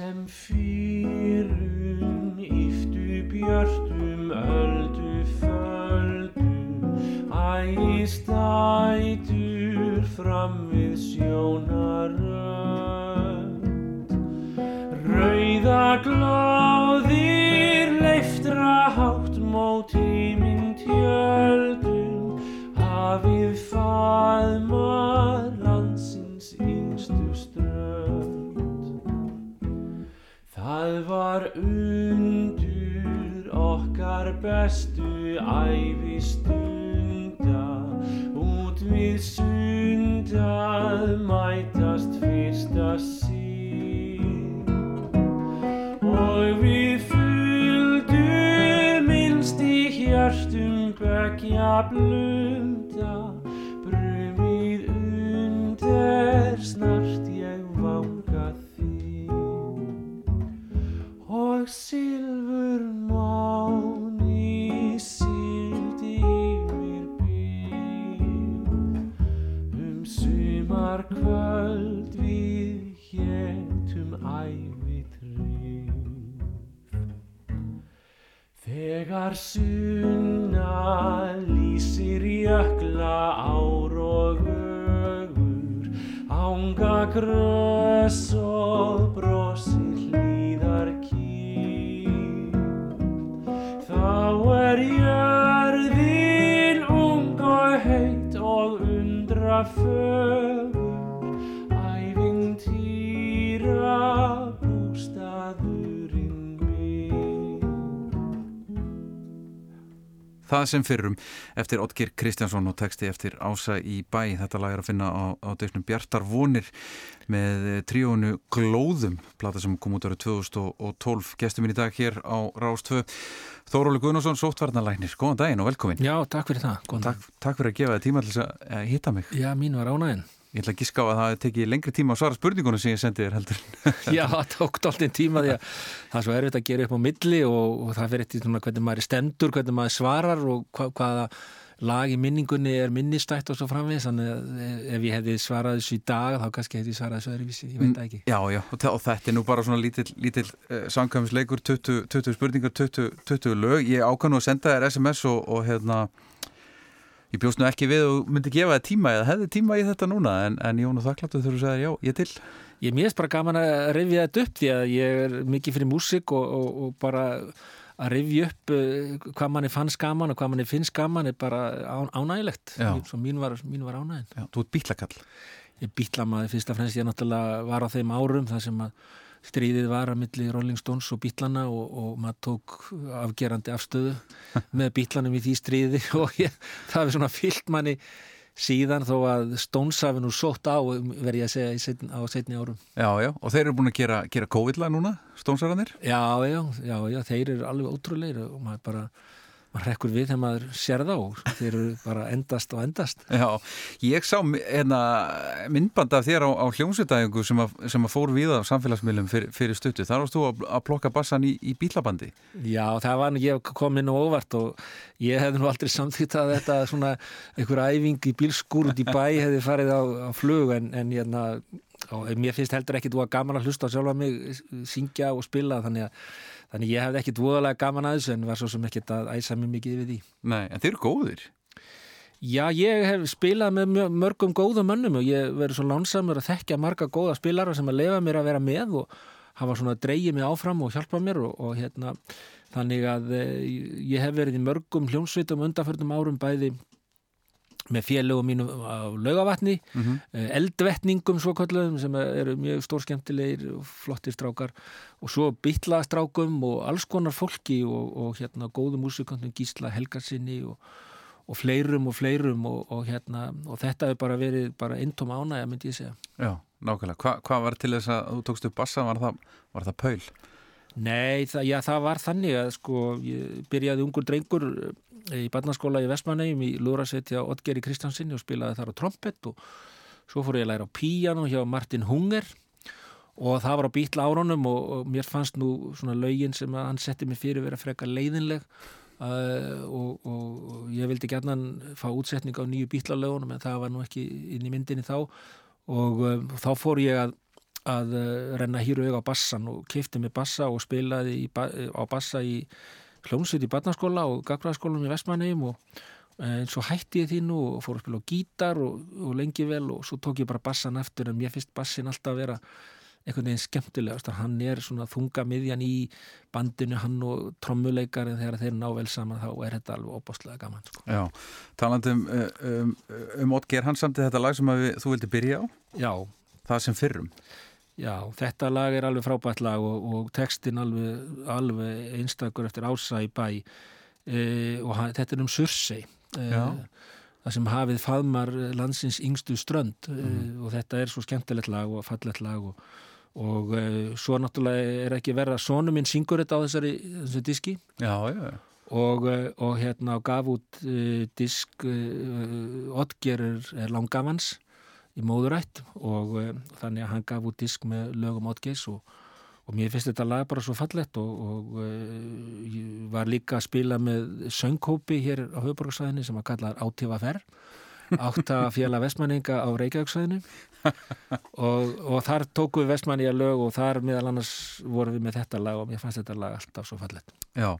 sem fyrun Það sem fyrrum eftir Oddgir Kristjánsson og texti eftir Ása í bæ. Þetta lag er að finna á, á deysnum Bjartar vonir með tríónu Glóðum, plata sem kom út árið 2012. Gestur mín í dag hér á Rástvö. Þóróli Guðnarsson, sóttvarnalæknir. Góðan daginn og velkomin. Já, takk fyrir það. Takk, takk fyrir að gefa þið tíma til að hitta mig. Já, mín var ánægin. Ég ætla að gíska á að það teki lengri tíma að svara spurningunum sem ég sendi þér heldur. Já, það tók alltaf tíma því að það er svo erfitt að gera upp á milli og, og það fyrir eftir hvernig maður er stendur, hvernig maður svarar og hva, hvaða lag í minningunni er minnistætt og svo framvegis. Þannig að ef ég hefði svarað þessu í dag þá kannski hefði ég svarað þessu öðruvísi, ég veit það ekki. Já, já, og, þetta er nú bara svona lítill, lítill uh, samkvæmsleikur, 20, 20 spurningar, 20, 20 lög. Ég ákvæm ég bjóst nú ekki við og myndi gefa þér tíma eða hefði tíma í þetta núna, en, en Jón og þakkláttu þurfa að segja já, ég til. Ég mér finnst bara gaman að rifja þetta upp því að ég er mikið fyrir músík og, og, og bara að rifja upp uh, hvað manni fannst gaman og hvað manni finnst gaman er bara án, ánægilegt. Mín var, mín var ánægin. Já, þú ert bílakall. Ég býtla maður fyrst og fremst, ég náttúrulega var á þeim árum þar sem að stríðið var að milli Rolling Stones og bítlana og, og maður tók afgerandi afstöðu með bítlanum í því stríði og ég, það hefur svona fyllt manni síðan þó að Stones hafi nú sótt á, verð ég að segja, seinni, á setni árum. Já, já, og þeir eru búin að gera, gera COVID-lag núna, stónsarannir. Já, já, já, já, þeir eru alveg ótrúleir og maður bara, maður rekkur við þegar maður sér þá þeir eru bara endast og endast. Já, ég sá hérna, myndband af þér á, á hljómsveitæðingu sem, sem að fór við á samfélagsmiðlum fyrir, fyrir stuttu. Þar varst þú að, að plokka bassan í, í bílabandi. Já, það var nú, ég kom inn og óvart og ég hefði nú aldrei samþýtt að þetta svona einhver æfing í bílskúr út í bæ hefði farið á, á flug en, en hérna, og mér finnst heldur ekki þú að gaman að hlusta á sjálfa mig syngja og spila þannig að þannig ég hefði ekkit voðalega gaman að þessu en var svo sem ekkit að æsa mig mikið við því. Nei, en þeir eru góðir. Já, ég hef spilað með mörgum góðum mönnum og ég verið svo lánsamur að þekkja marga góða spilara sem að lefa mér að vera með og hafa svona dreigið mig áfram og hjálpa mér og, og hérna þannig að e, ég hef verið í mörgum hljómsveitum undanförnum árum bæði með félögum mínum á laugavatni, mm -hmm. eldvetningum svo kallum sem eru mjög stórskemmtilegir og flottir strákar og svo bytla strákum og alls konar fólki og, og hérna góðum músikantum Gísla Helgarsinni og og fleirum og fleirum og, og, hérna, og þetta hefur bara verið bara eintóm ánægja myndi ég segja. Já, nákvæmlega. Hva, hvað var til þess að þú tókst upp bassa? Var það, var það paul? Nei, það, já, það var þannig að sko, ég byrjaði ungur drengur í barnaskóla í Vestmannegjum í Lúrasetja Oddgeri Kristjansinni og spilaði þar á trompet og svo fór ég að læra á píjano hjá Martin Hunger og það var á bítla árunum og, og mér fannst nú svona lögin sem að hann setti mig fyrir vera freka leiðinleg Uh, og, og, og ég vildi gætna fá útsetning á nýju bítlalögunum en það var nú ekki inn í myndinni þá og uh, þá fór ég að að uh, renna hýru auga á bassan og kifti með bassa og spilaði ba á bassa í hljómsveit í barnaskóla og gagfræðaskólanum í Vestmanneim og en svo hætti ég því nú og fór að spila gítar og, og lengi vel og svo tók ég bara bassan eftir en mér finnst bassin alltaf að vera einhvern veginn skemmtilegast hann er svona þunga miðjan í bandinu hann og trommuleikar en þegar þeir ná vel saman þá er þetta alveg óbáslega gaman sko. Já, talandi um, um, um Otger hann samtið þetta lag sem við, þú vildi byrja á? Já. Það sem fyrrum Já, þetta lag er alveg frábært lag og, og textin alveg, alveg einstakur eftir ása í bæ. E, og hann, þetta er um Sursei e, það sem hafið faðmar landsins yngstu strönd. Mm. e, og þetta er svo skemmtilegt lag og fallegt lag og og uh, svo náttúrulega er ekki verið að sónu minn syngur þetta á þessari, þessari diski. Já, já. Og, uh, og hérna gaf út uh, disk Otger er, er langafans í móðurætt og þannig að hann gaf út disk með lögum Otgers og, og mér finnst þetta lag bara svo fallett og, og ég var líka að spila með söngkópi hér á höfuborgarsvæðinni sem að kalla Átífa Ferr áttafélag vestmanninga á Reykjavíksvæðinu og, og þar tóku við vestmanninga lög og þar meðal annars vorum við með þetta lag og mér fannst þetta lag alltaf svo fallet Já,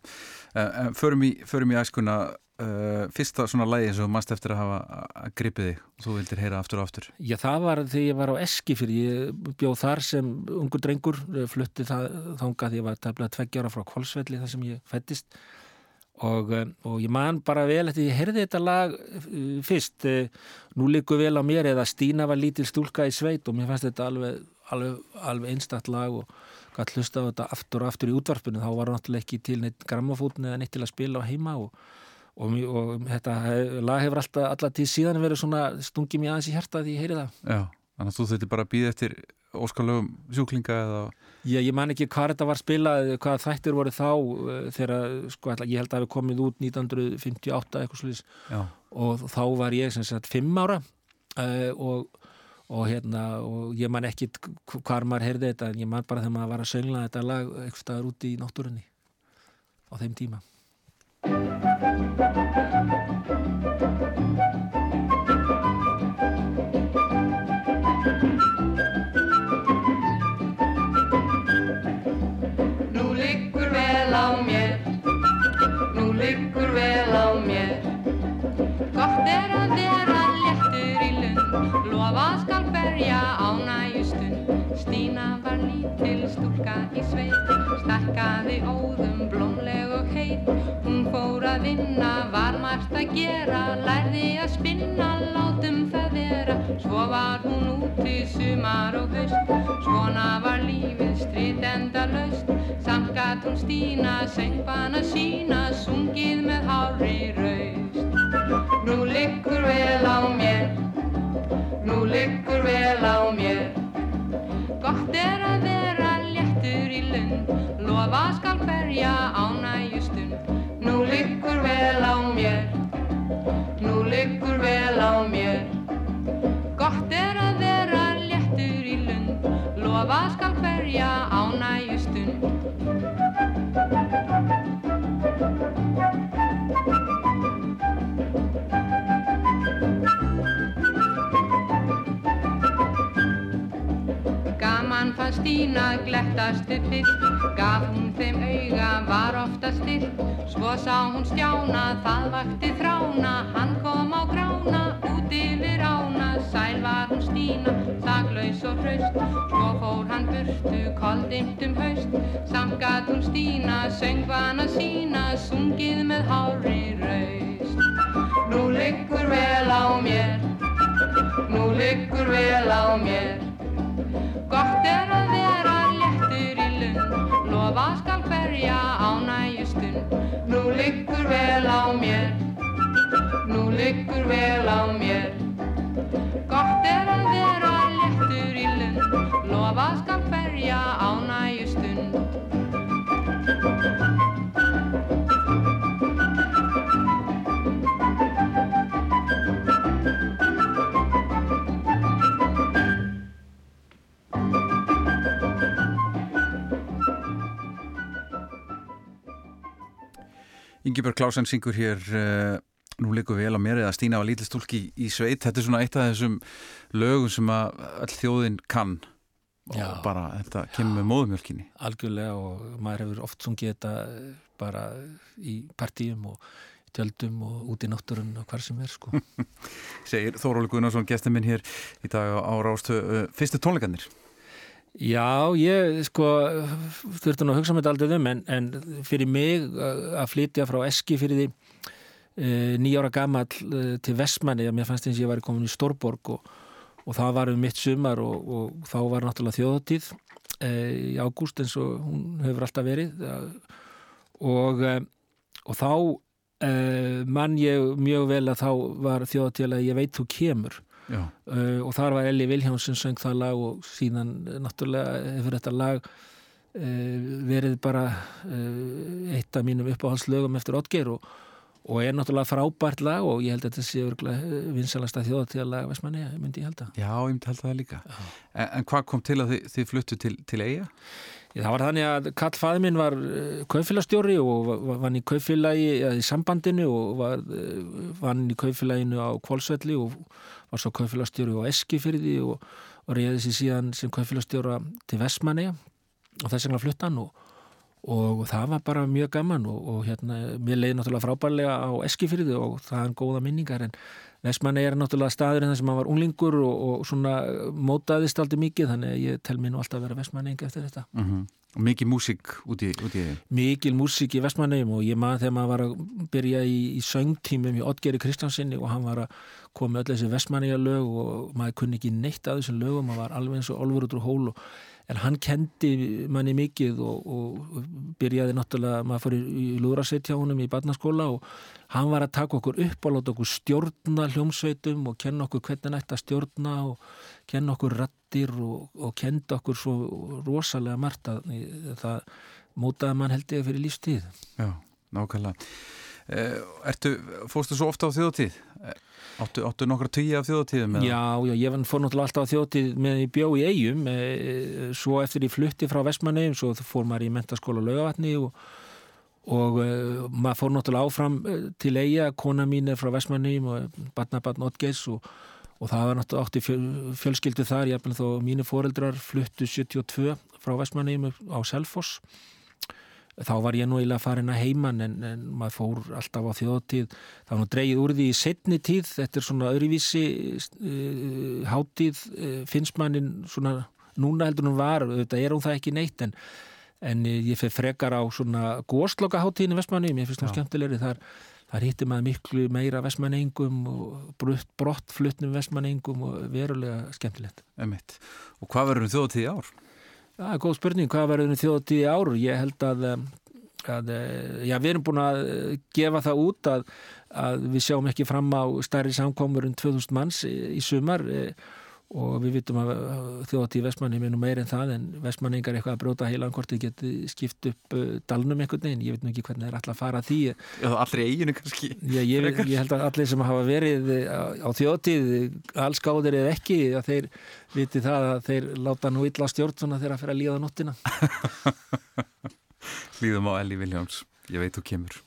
förum í, förum í æskuna uh, fyrsta svona lægi sem þú mannst eftir að hafa gripið þig og þú vildir heyra aftur og aftur? Já, það var því ég var á Eski fyrir ég bjóð þar sem ungur drengur flutti það þánga því ég var tefnilega tveggjára frá Kvolsvelli þar sem ég fættist Og, eh, og ég man bara vel eftir ég heyrði þetta lag fyrst nú likur vel á mér eða Stína var lítil stúlka í sveit og mér fannst þetta alveg, alveg, alveg einstatt lag og gæti hlusta á þetta aftur og aftur í útvarpinu. Þá var náttúrulega ekki til neitt grammafótni eða neitt til að spila á heima og, og, og þetta lag hefur alltaf alltaf tíð síðan verið svona stungið mér aðeins í hérta því ég heyri það. Já, þannig að þú þurfti bara að býða eftir óskalögum sjúklinga eða Já, ég man ekki hvað þetta var spilað, hvað þættir voru þá uh, þegar, sko, ég held að það hefði komið út 1958 eitthvað slúðis og þá var ég sem sagt fimm ára uh, og, og hérna og ég man ekki hvar maður heyrði þetta en ég man bara þegar maður var að söngla þetta lag eitthvað úti í náttúrunni á þeim tíma í sveit stakkaði óðum blómleg og heit. Hún fór að vinna, var margt að gera lærði að spinna, látum það vera. Svo var hún úti sumar og haust. Svona var lífið strit enda laust samt gatt hún Stína söngbana sína sungið með hári raust. Nú liggur vel á mér nú liggur vel á mér. Gott er að vera léttur í lund. Lofa skal hverja ánægjustund nú liggur vel á mér. Nú liggur vel á mér. Gott er að vera léttur í lund. Lofa skal hverja ánægjustund Stína glettast upp fyrst Gaf hún þeim auga, var ofta stilt Svo sá hún stjána, það vakti þrána. Hann kom á grána, út yfir ána. Sæl var hún Stína, þaglaus og hraust. Svo fór hann burtu, koldimt um haust. Samt gat hún Stína, söngvana sína Sungið með hári raust. Nú liggur vel á mér Nú liggur vel á mér lofa skal hverja ánægjustund. Nú liggur vel á mér, nú liggur vel á mér. Ingebjörg Klásen syngur hér uh, nú likur vel á mér eða Stína var lítið stúlki í, í sveit þetta er svona eitt af þessum lögum sem að all þjóðin kann og Já. bara þetta kemur með móðumjölkinni algjörlega og maður hefur oft sungið þetta eh, bara í partíum og tjöldum og út í náttúrun og hvar sem er sko. segir Þóróli Guðnarsson, gestur minn hér í dag á Rástu, uh, fyrstu tónleikarnir Já, ég sko þurfti nú að hugsa með þetta aldrei um en, en fyrir mig að flytja frá Eski fyrir því uh, nýjára gamall uh, til Vestmanni að mér fannst eins ég væri komin í Stórborg og, og það var um mitt sumar og, og þá var náttúrulega þjóðatíð uh, í ágúst eins og hún hefur alltaf verið og, og þá mann ég mjög vel að þá var þjóðatíð að ég veit þú kemur uh, og þar var Elli Vilhjámsson söng það lag og síðan uh, náttúrulega hefur þetta lag uh, verið bara uh, eitt af mínum uppáhaldslögum eftir Otger og, og er náttúrulega frábært lag og ég held að þetta sé örgulega vinsalasta þjóðatíða lag Vestmanni, myndi ég held að já ég myndi held það líka. En, en hvað kom til að þið, þið fluttu til, til eiga? Það var þannig að Karl fæði minn var uh, kaufélagstjóri og vann í kaufélagi eða í sambandinu og var, uh, vann í kaufélaginu á Kvolsvelli og var svo kaufélagstjóri á Eskifyrði og, og reyði sér síðan sem kaufélagstjóra til Vestmanni og þess vegna fluttan og, og það var bara mjög gaman og, og hérna, mér leiði náttúrulega frábærlega á Eskifyrði og það er góða minningar en Vestmanni er náttúrulega staður en það sem hann var unglingur og, og svona mótaðist aldrei mikið þannig að ég tel mér nú alltaf að vera Vestmanning eftir þetta. Mm og mikið músík út í, eiga mikil músík í Vestmannegjum og ég maður þegar maður var að byrja í, í söngtímum í Oddgeri Kristjánsinni og hann var að koma öll þessi Vestmannegja lög og maður kunni ekki neitt af þessum lögum, maður var alveg eins og olfur út úr hól og, en hann kendi manni mikið og, og byrjaði náttúrulega, maður fór í, lúðrasveit hjá honum í barnaskóla og hann var að taka okkur upp og láta okkur stjórna hljómsveitum og kenna okkur hvernig nætt að stjórna og kenna okkur rattir og, og kenda okkur svo rosalega margt að það mótaði mann held ég fyrir lífstíð. Já, nákvæmlega Ertu, fórstu svo ofta á þjóðtíð? Eh, Áttu, áttu nokkra tíu af þjóðtíðum? Já, já, ég fór náttúrulega alltaf á þjótið með bjó í eigum, e, svo eftir ég flutti frá Vestmannegjum, svo fór maður í mentaskóla laugavatni og, og e, maður fór náttúrulega áfram eh, til eiga, kona mín er frá Vestmannegjum og barnabarn Oddgeis og, og það var náttúrulega átti fjöl, fjölskyldu þar, ég þó mínu foreldrar fluttu 72 frá Vestmannegjum á Selfoss þá var ég nú eiginlega farin að heiman en, en maður fór alltaf á þjóðtíð var nú dreigið úr því í setni tíð þetta er svona öðruvísi uh, hátíð uh, finnst mannin svona núna heldur hún var þetta er hún það ekki neitt en, en ég fyrir frekar á svona góðsloka hátíðinu vestmanni, mér finnst hún skemmtilegri þar þar hittir maður miklu meira vestmanningum og brott, brottflutnum vestmanningum og verulega skemmtilegt Einmitt. Og hvað verður um þjóðtíð í ár? Það er góð spurning, hvað verður þjóðtíð í ár? Ég held að, um, að eh, já, við erum búin að eh, gefa það út að, að við sjáum ekki fram á stærri samkomur en 2000 manns í, í sumar eh, og við vitum að þjóðtíð Vestmanni er nú meir en það en Vestmanningar eitthvað að bróta heilan hvort þið geti skipt upp uh, dalnum einhvern veginn, ég veit nú ekki hvernig það er alltaf að fara að því. Já, allri eiginu kannski. Já, ég, ég held að allir sem hafa verið á, á þjóðtíð, alls gáðir eða ekki, að þeir viti það að þeir láta nú illa stjórn svona þegar að fyrir að líða nóttina. Hlýðum á Elli Viljáms, ég veit þú kemur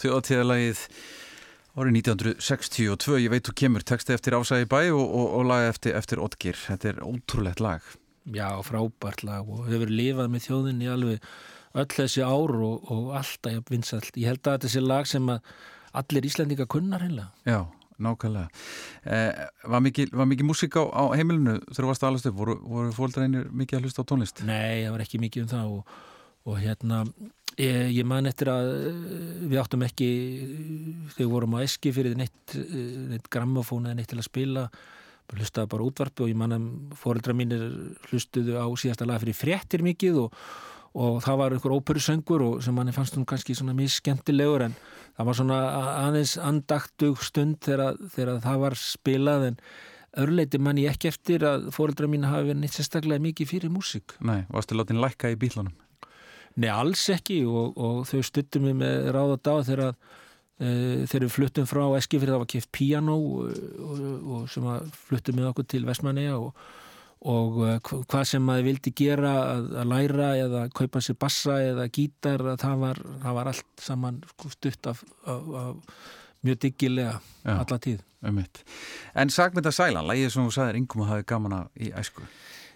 Þjóðatíðalagið árið 1962, ég veit þú kemur texti eftir Ásæði bæ og, og, og laga eftir, eftir Otgir, þetta er ótrúlegt lag Já, frábært lag og hefur lifað með þjóðinni alveg öll þessi ár og, og alltaf jafn vinsælt. Ég held að þetta sé lag sem að allir Íslandinga kunnar heimlega. Já, nákvæmlega eh, Var mikið, mikið músík á, á heimilinu þegar þú varst að alast upp, voru, voru fóldreinir mikið að hlusta á tónlist? Nei, það var ekki mikið um það og, og hérna, ég, ég man eftir að eh, við áttum ekki þegar við vorum á eski fyrir neitt, eh, neitt grammofón eða neitt til að spila bara hlustaði bara útvarpi og ég man að fóreldra mínir hlustuðu á síðasta lag fyrir fréttir mikið og, og það var einhver óperusöngur og sem manni fannst hún kannski svona mjög skemmtilegur en það var svona aðeins andaktug stund þegar, þegar það var spilað en örleiti man ég ekki eftir að fóreldra mín hafi verið neitt sérstaklega mikið fyrir músík. Nei, varstu látin lækka í bílunum? Nei, alls ekki og, og þau stuttum mig með ráð og dag þegar að Uh, þegar við fluttum frá Eskifrið það var kipt piano og, og, og sem að fluttum með okkur til Vestmanneja og, og uh, hvað sem maður vildi gera að, að læra eða kaupa sér bassa eða gítar það var, það var allt saman sko, stutt af, af, af mjög diggilega alla tíð. Um en Sagmynda Sælan, lægið sem þú sagðir yngum að hafi gaman að í æsku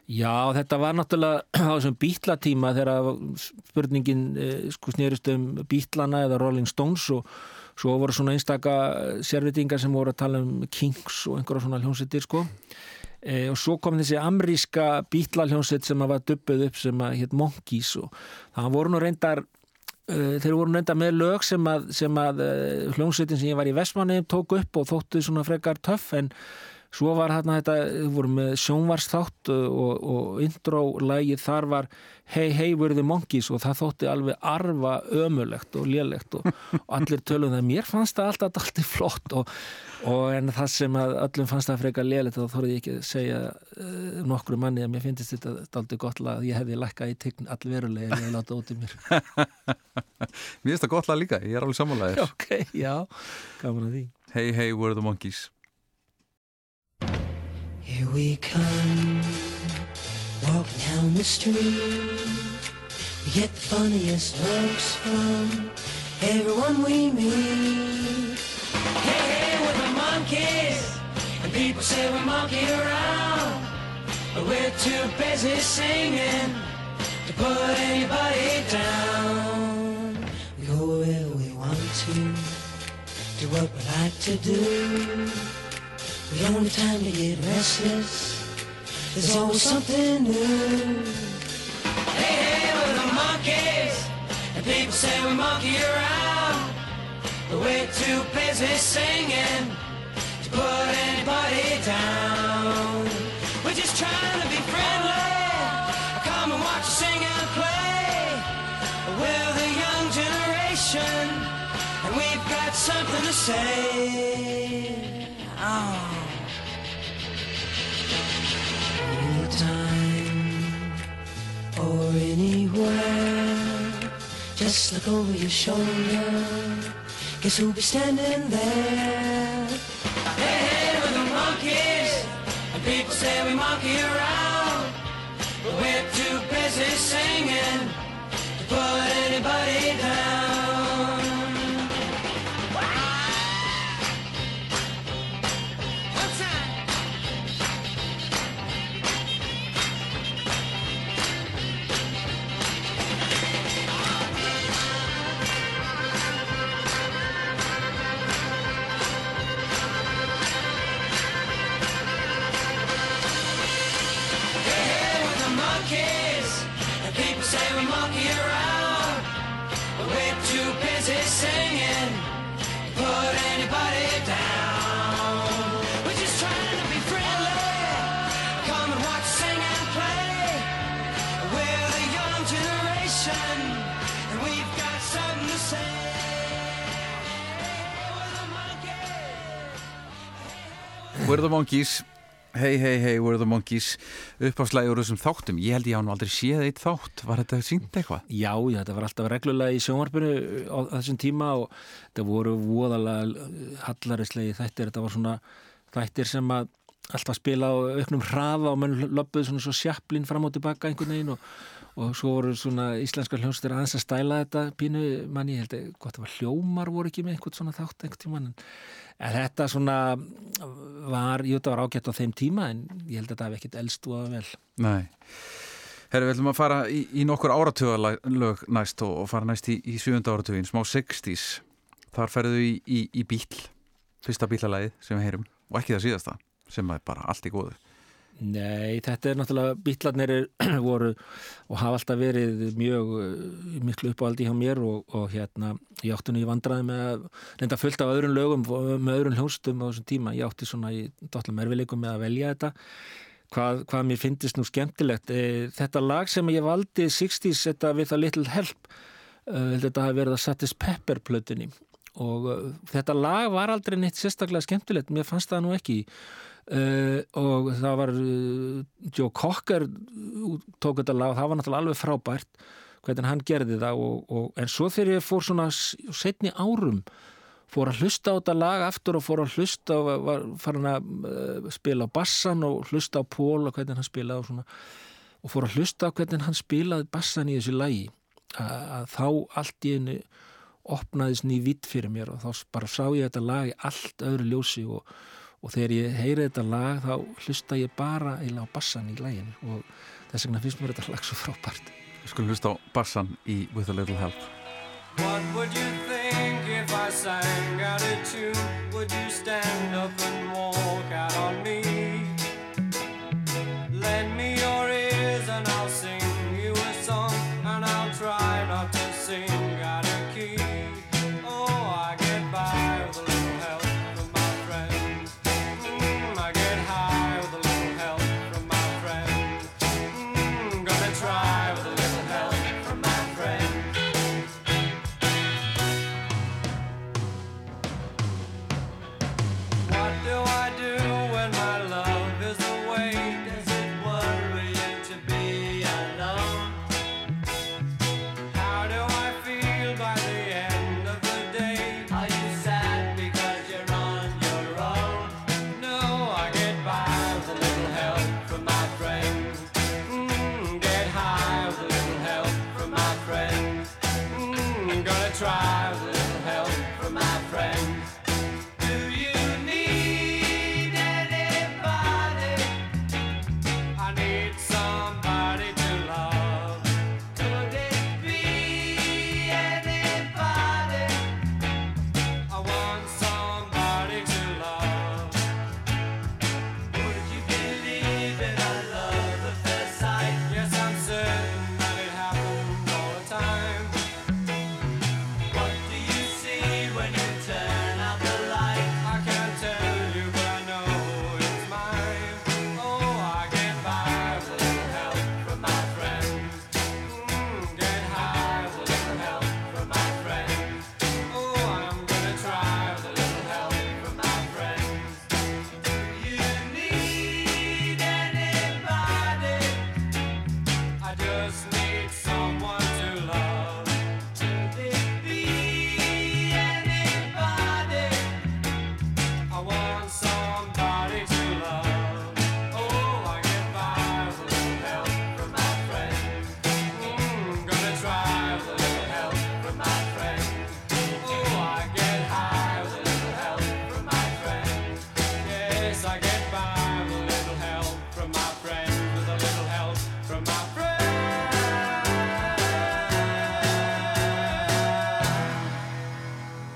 Já, þetta var náttúrulega á þessum bítlatíma þegar spurningin eh, sko snýrist um bítlana eða Rolling Stones og svo voru svona einstaka sérvitingar sem voru að tala um Kings og einhverja svona hljómsveitir sko. E, og svo kom þessi amríska bítla hljómsveit sem að var dubbuð upp sem að hétt Monkeys og það voru nú reyndar þeir voru nú reyndar með lög sem að, að hljómsveitin sem ég var í Vestmanni tók upp og þóttu svona frekar töff en Svo var hérna þetta, við vorum með sjónvarsþátt og, og intro-lægið þar var Hey Hey We're the Monkeys og það þótti alveg arfa ömulegt og lélegt og, og allir tölum það. Mér fannst það alltaf alltaf flott og, og en það sem að öllum fannst það frekar lélegt þá þorði ég ekki að segja uh, nokkru manni að mér finnst þetta alltaf gott að ég hefði lækkað í tign allverulega en ég láta út í mér. Mér finnst það gott lag líka, ég er alveg sammálaðir. ok, já, gaman að því. Hey Hey We're the Monkeys. Here we come, walking down the street. We get the funniest looks from everyone we meet. Hey, hey, we're the monkeys, and people say we're monkey around. But we're too busy singing to put anybody down. We go where we want to, do what we like to do. We don't time to get restless. There's always something new. Hey, hey, we're the monkeys, and people say we monkey around. We're too busy singing to put anybody down. We're just trying to be friendly. Come and watch us sing and play. We're the young generation, and we've got something to say. Oh. Anytime or anywhere, just look over your shoulder. Guess who'll be standing there? Hey, hey, we're the monkeys, and people say we monkey around. But we're too busy singing to put anybody down. Busy singing to put anybody down. We're just trying to be friendly. Come and watch, sing and play. We're the young generation, and we've got something to say. We're the monkeys. Hey, hey, hey, we're the Monkeys. Uppafslægur þessum þáttum, ég held ég á nú aldrei séð eitt þátt, var þetta sínt eitthvað? Já, já, þetta var alltaf reglulega í sjónvarpinu á þessum tíma og þetta voru voðalega hallarislega þættir, þetta var svona þættir sem að alltaf spila á auknum hraða og menn löpuð svona svo sjaplinn fram og tilbaka einhvern veginn og, og svo voru svona íslenskar hljómsdýr aðeins að stæla þetta pínu manni, ég held að gott að hljómar voru ekki með einhvern svona þátt einhvern tíman en, þetta svona var, jú, þetta var ágætt á þeim tíma en ég held að þetta hef ekkit elst og vel Nei. Herru, við ætlum að fara í, í nokkur áratugalög næst og, og fara næst í, í 7. áratugin, smá 60s. Þar ferðu í, í, bíl, fyrsta bílalagið sem við heyrum og ekki það síðasta, sem er bara allt í góðu. Nei, þetta er náttúrulega bítlarnir voru og hafa alltaf verið mjög uh, miklu uppáhaldi hjá mér og, og hérna, ég átti nú í vandræði með að reynda fullt af öðrum lögum með öðrum hljónstum á þessum tíma, ég átti svona í dotlum erfileikum með að velja þetta. Hvað, hvað mér finnist nú skemmtilegt Eh, þetta lag sem ég valdi 60s, þetta við það Little Help uh, þetta hafi verið að Satis Pepper plötunni og þetta lag var aldrei neitt sérstaklega skemmtilegt, mér fannst það nú ekki Uh, og það var uh, Joe Cocker tók þetta lag og það var náttúrulega alveg frábært hvernig hann gerði það og, og, en svo þegar ég fór svona setni árum fór að hlusta á þetta lag aftur og fór að hlusta og var farin að uh, spila á bassan og hlusta á Pól og hvernig hann spilaði og svona og fór að hlusta á hvernig hann spilaði bassan í þessu lagi. Að, þá allt í einu opnaðist ný vitt fyrir mér og þá bara sá ég þetta lag í allt öðru ljósi og, og þegar ég heyri þetta lag þá hlusta ég bara eiginlega á bassan í laginu og þess vegna finnst mér þetta lag svo frábært Við skulum hlusta á bassan í With a Little Help. What would you think if I sang out a tune? Would you stand up and walk out on me?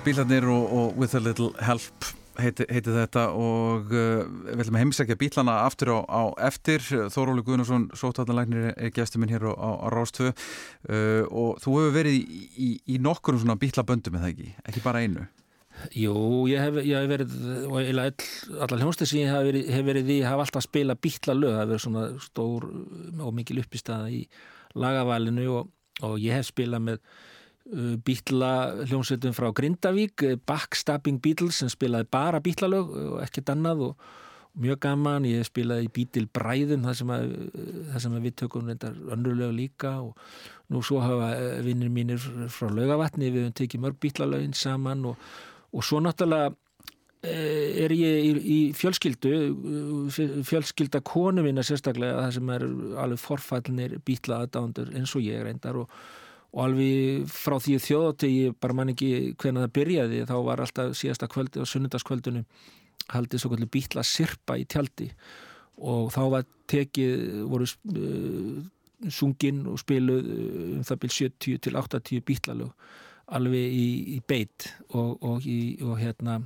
Bílarnir og, og With a Little Help heiti, heiti þetta og uh, við ætlum að heimsækja bílana aftur á, á eftir. Þóróli Guðnarsson, sótarnalæknir er gestur minn hér á, á, Rástvö uh, og þú hefur verið í, í, í nokkur svona bílaböndum eða ekki, ekki bara einu? Jú, ég hef, ég hef verið og eiginlega all, allar hljónstið sem ég hef verið, hef verið í, hef alltaf spilað bítla lög það hef verið svona stór og mikil uppistæða í lagavalinu og, og ég hef spilað með bítla hljónsveitum frá Grindavík uh, Backstabbing Beatles sem spilaði bara bítlalög og ekkert annað og mjög gaman, ég hef spilað í Bítil Bræðum þar sem, að, þar sem við tökum reyndar önnurlög líka og nú svo hafa vinnir mínir frá laugavatni, við höfum tekið mörg bítlalögin saman og og svo náttúrulega eh, er ég í, í fjölskyldu eh, fjölskylda konu minna sérstaklega það sem er alveg forfællinir bítla aðdándur eins og ég reyndar og, og alveg frá því þjóðati ég bara man ekki hvena það byrjaði þá var alltaf síðasta kvöldi og sunnundaskvöldinu haldið svo kvöldi bítla sirpa í tjaldi. Og þá var tekið voru uh, sungin og spiluð um það byrj 70 til 80 bítlalög alveg í, í beit. Og, og, í, og hérna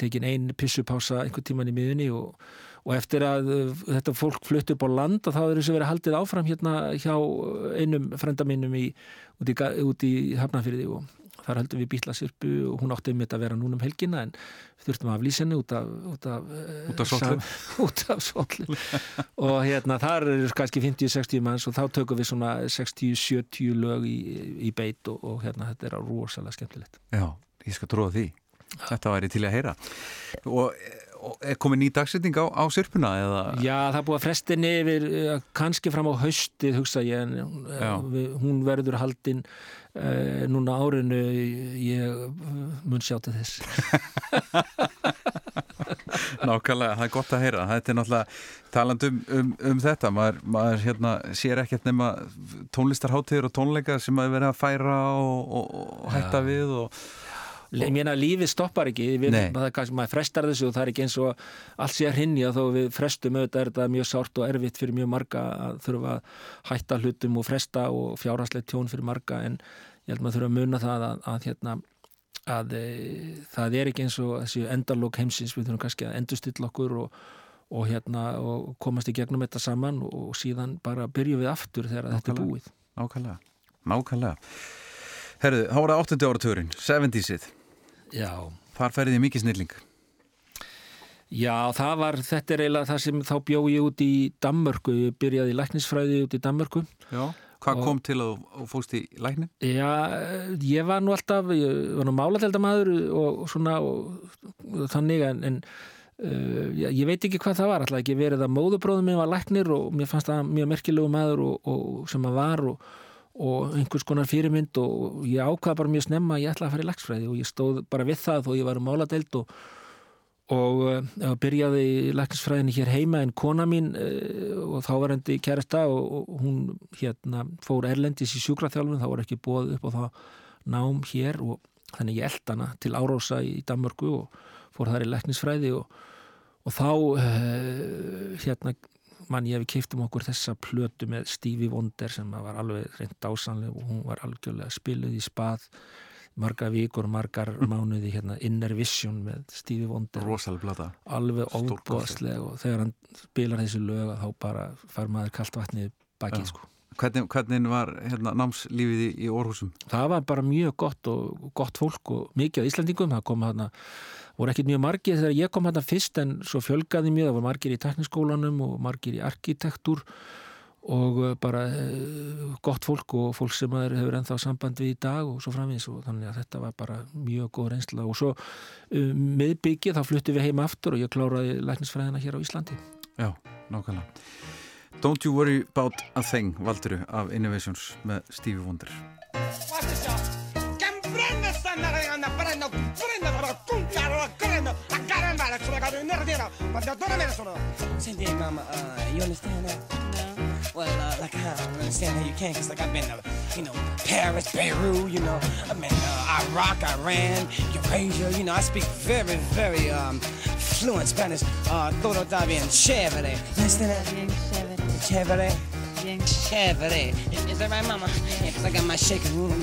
tekin einn pissupása einhvern tíman í miðunni og, og eftir að uh, þetta fólk flutt upp á land og þá er þessu verið haldið áfram hérna hjá einum frenda minnum í, út, í, út í Hafnafyrði og þar heldum við bítlasirpu og hún átti um þetta að vera núna um helgina en við þurftum að aflýsa henni út af út af, út af sóllu út af sóllu og hérna þar eru kannski 50-60 manns og þá tökum við svona 60-70 lög í, í beit og, og hérna þetta er rosalega skemmtilegt. Já, ég skal tróða því. Þetta væri til að heyra. Og er komið ný dagsetning á, á sirpuna eða? Já, það búið að frestinni yfir kannski fram á haustið hugsa ég en Já. hún verður haldinn Uh, núna árinu ég mun sjá til þess Nákvæmlega, það er gott að heyra þetta er náttúrulega taland um, um, um þetta maður, maður hérna, sér ekkert nema tónlistarháttiður og tónleika sem maður verið að færa og, og, og hætta ja. við og Ég meina, lífið stoppar ekki, við, kannski, maður frestar þessu og það er ekki eins og allt sé að hrinja þó við frestum auðvitað er þetta mjög sárt og erfitt fyrir mjög marga að þurfa að hætta hlutum og fresta og fjárhastlegt tjón fyrir marga en ég held maður þurfa að muna það að, að, hérna, að e, það er ekki eins og þessi endarlók heimsins, við þurfum kannski að endurstilla okkur og, og, hérna, og komast í gegnum þetta saman og síðan bara byrju við aftur þegar þetta er búið. Nákvæmlega, nákvæmlega. Herðu, þá var það 8. áratörinn, 70'sið. Já. Þar færði þið mikið snilling. Já, það var, þetta er eiginlega það sem þá bjóð ég út í Danmörku, ég byrjaði í læknisfræði út í Danmörku. Já, hvað og, kom til að þú fóst í læknin? Já, ég var nú alltaf, ég var nú máladeldamaður og svona og, og þannig en, en uh, ég, ég veit ekki hvað það var, alltaf ekki verið að móðubróðum minn var læknir og mér fannst það mjög merkilegu maður og, og sem að var og og einhvers konar fyrirmynd og ég ákvaða bara mjög snemma að ég ætlaði að fara í lagsfræði og ég stóð bara við það þó ég var um máladeild og, og uh, byrjaði í lagsfræðinni hér heima en kona mín uh, og þá var hendi kærasta og, og hún hérna fór erlendis í sjúkraþjálfun þá var ekki bóð upp á það nám hér og þannig ég eld hana til Árósa í Danmörku og fór þar í læknisfræði og, og þá uh, hérna mann ég hef keift um okkur þessa plötu með Stevie Wonder sem var alveg reynd dásanlega og hún var algjörlega spiluð í spað margar vikur, margar mánuði hérna, Inner Vision með Stevie Wonder. Alveg óbúðslega og þegar hann spilar þessu lög þá bara far maður kallt vatnið bakið sko. Hvernig, hvernig var hérna, námslífið í, í Orhúsum? Það var bara mjög gott og gott fólk og mikið á Íslandingum, það kom hérna voru ekkert mjög margir þegar ég kom hérna fyrst en svo fjölgaði mjög, það voru margir í tekniskólanum og margir í arkitektur og uh, bara uh, gott fólk og fólk sem er, hefur ennþá samband við í dag og svo framins og þannig að þetta var bara mjög góð reynsla. Og svo um, miðbyggið þá fluttu við heima aftur og ég kláraði læknisfræðina hér á Íslandi. Já, nákvæmlega. Don't you worry about a thing, Valduru af Innovations með Stevie Wonder Senti, mama, uh, you understand that? No. Well, uh, like, I don't understand how you can, because, like, I've been to, you know, Paris, Beirut, you know, I've been uh, Iraq, Iran, Eurasia, you know, I speak very, very um, fluent Spanish. Uh, todo está bien chévere. You understand that? Bien chévere. Chévere. Bien Chévere. Is, is that right, mama? Yeah, because I got my shaking room.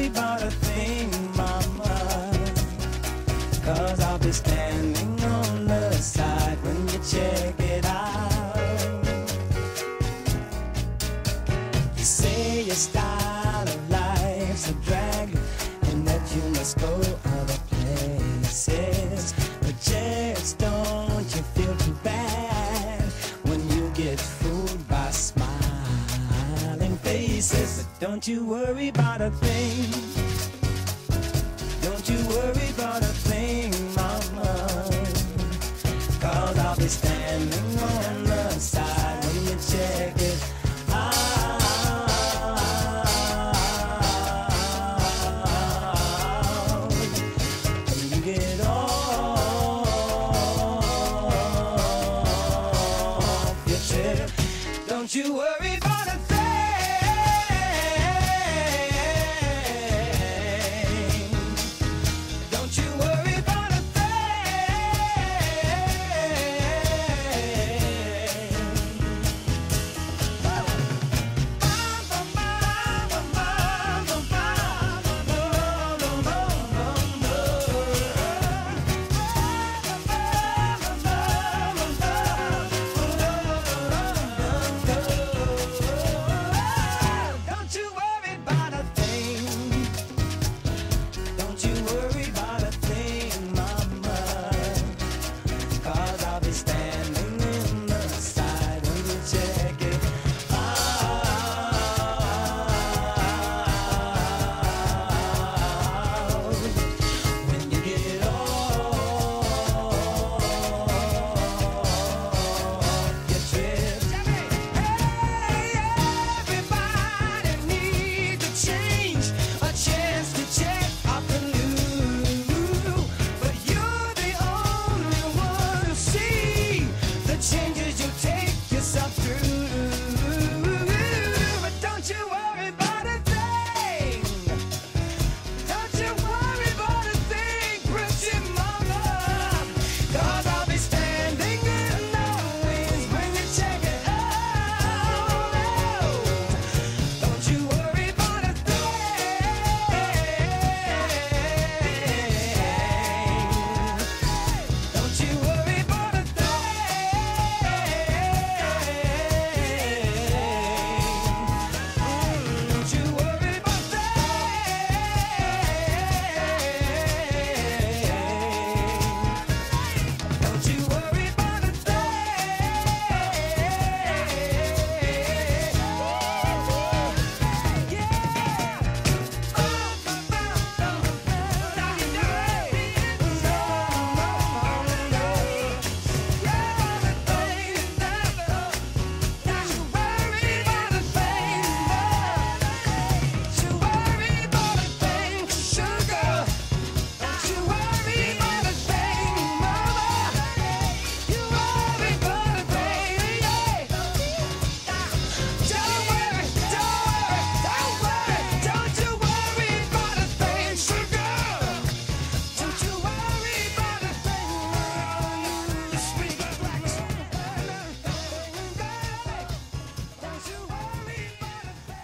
don't you worry about a thing. Don't you worry about a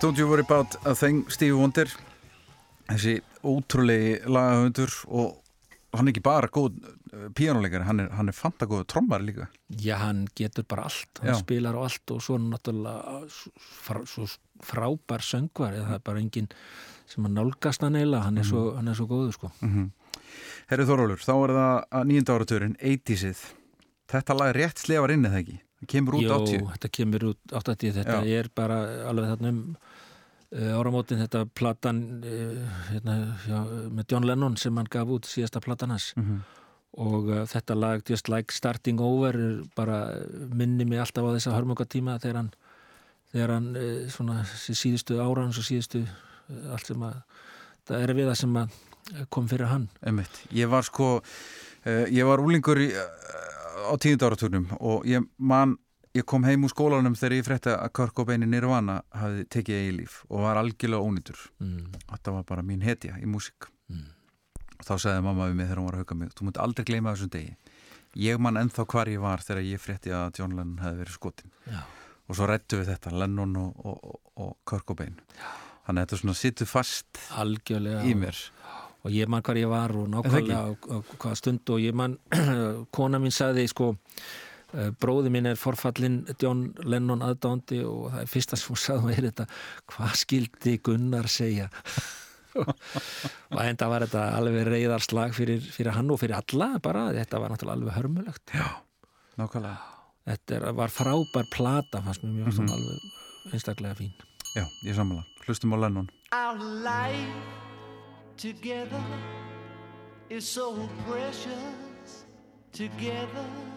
Don't you worry about a thing Stevie Wonder. Þessi ótrúlegi lagahöndur og hann er ekki bara góð píjánuleikari, hann er, er fanta góð trommar líka. Já, hann getur bara allt, hann Já. spilar á allt og svo náttúrulega s- frá, svo frábær söngvar, það er bara enginn sem að nálgast hann eiginlega, hann er svo, hann er svo góður sko. Herri Þorólur, þá er það nýjönda áraturinn 80-sið Þetta lag er rétt slefar inn eða ekki? Það kemur út Jó, 80 þetta kemur út 80, þetta Já. er bara alveg þarna um áramótin, þetta platan uh, hérna, já, með John Lennon sem hann gaf út síðasta platan hans Mhm. og uh, þetta lag Just Like Starting Over er bara minni mig alltaf á þessa hörmungatíma þegar hann þegar hann svona sí- síðustu árans og síðustu allt sem að það er við það sem að kom fyrir hann Einmitt. Ég var sko ég var úlingur í, á tíund áraturnum og ég man ég kom heim úr skólanum þegar ég frétti að í Nirvana hafði tekið eigi líf og var algjörlega ónýtur. Mm, þetta var bara mín hetja í músík. Mm. og þá sagði mamma við mig þegar hún var að hauka mig þú mútti aldrei gleyma þessum degi. Ég man ennþá hvar ég var þegar ég frétti að John Lennon hefði verið skotin já, og svo rættu við þetta, Lennon og, og, og, Cobain þannig að þetta svona sittur fast algjörlega. í mér. Og ég man hvar ég var og nákvæmlega hvaða stund og ég man kona mín sagði sko bróði minn er forfallin John Lennon aðdándi og það er fyrsta sem hún sagði er þetta, hvað skildi Gunnar segja? Og enda var þetta alveg reyðarslag fyrir, fyrir hann og fyrir alla bara, þetta var náttúrulega alveg hörmulegt. Nákvæmlega, þetta er, var frábær plata fannst mér mjög mm alveg einstaklega fín. Já, ég sammála. Hlustum á Lennon. Our life together is so precious. Together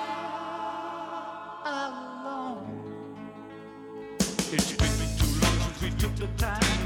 took the time.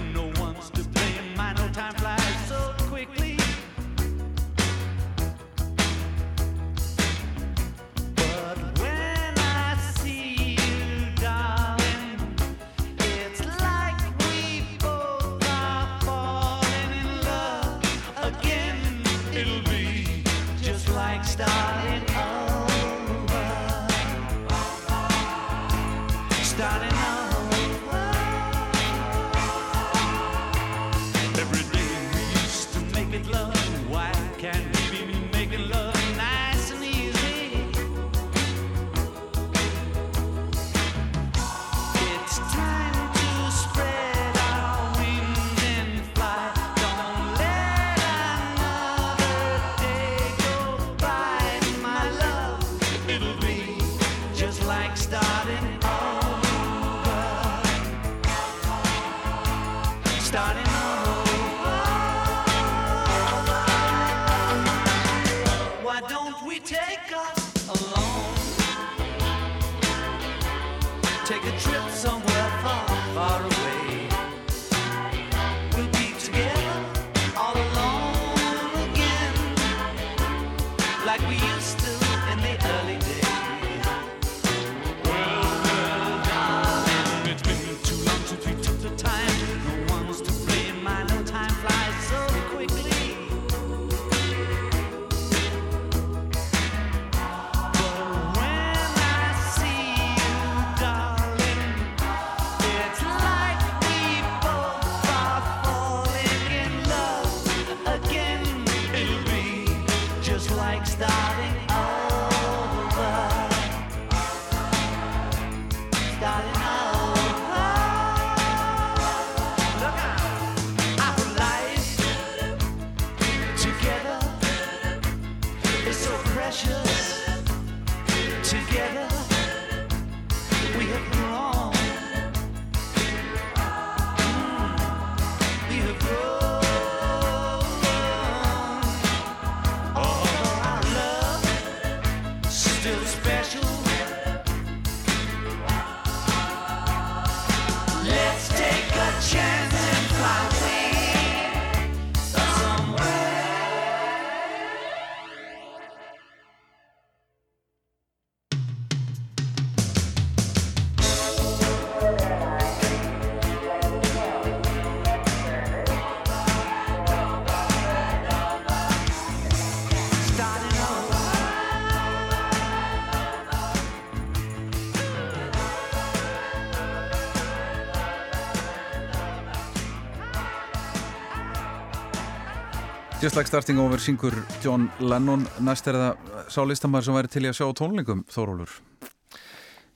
Just like starting over syngur John Lennon. Næst er það sá listamæður sem væri til í að sjá tónlingum Þórólur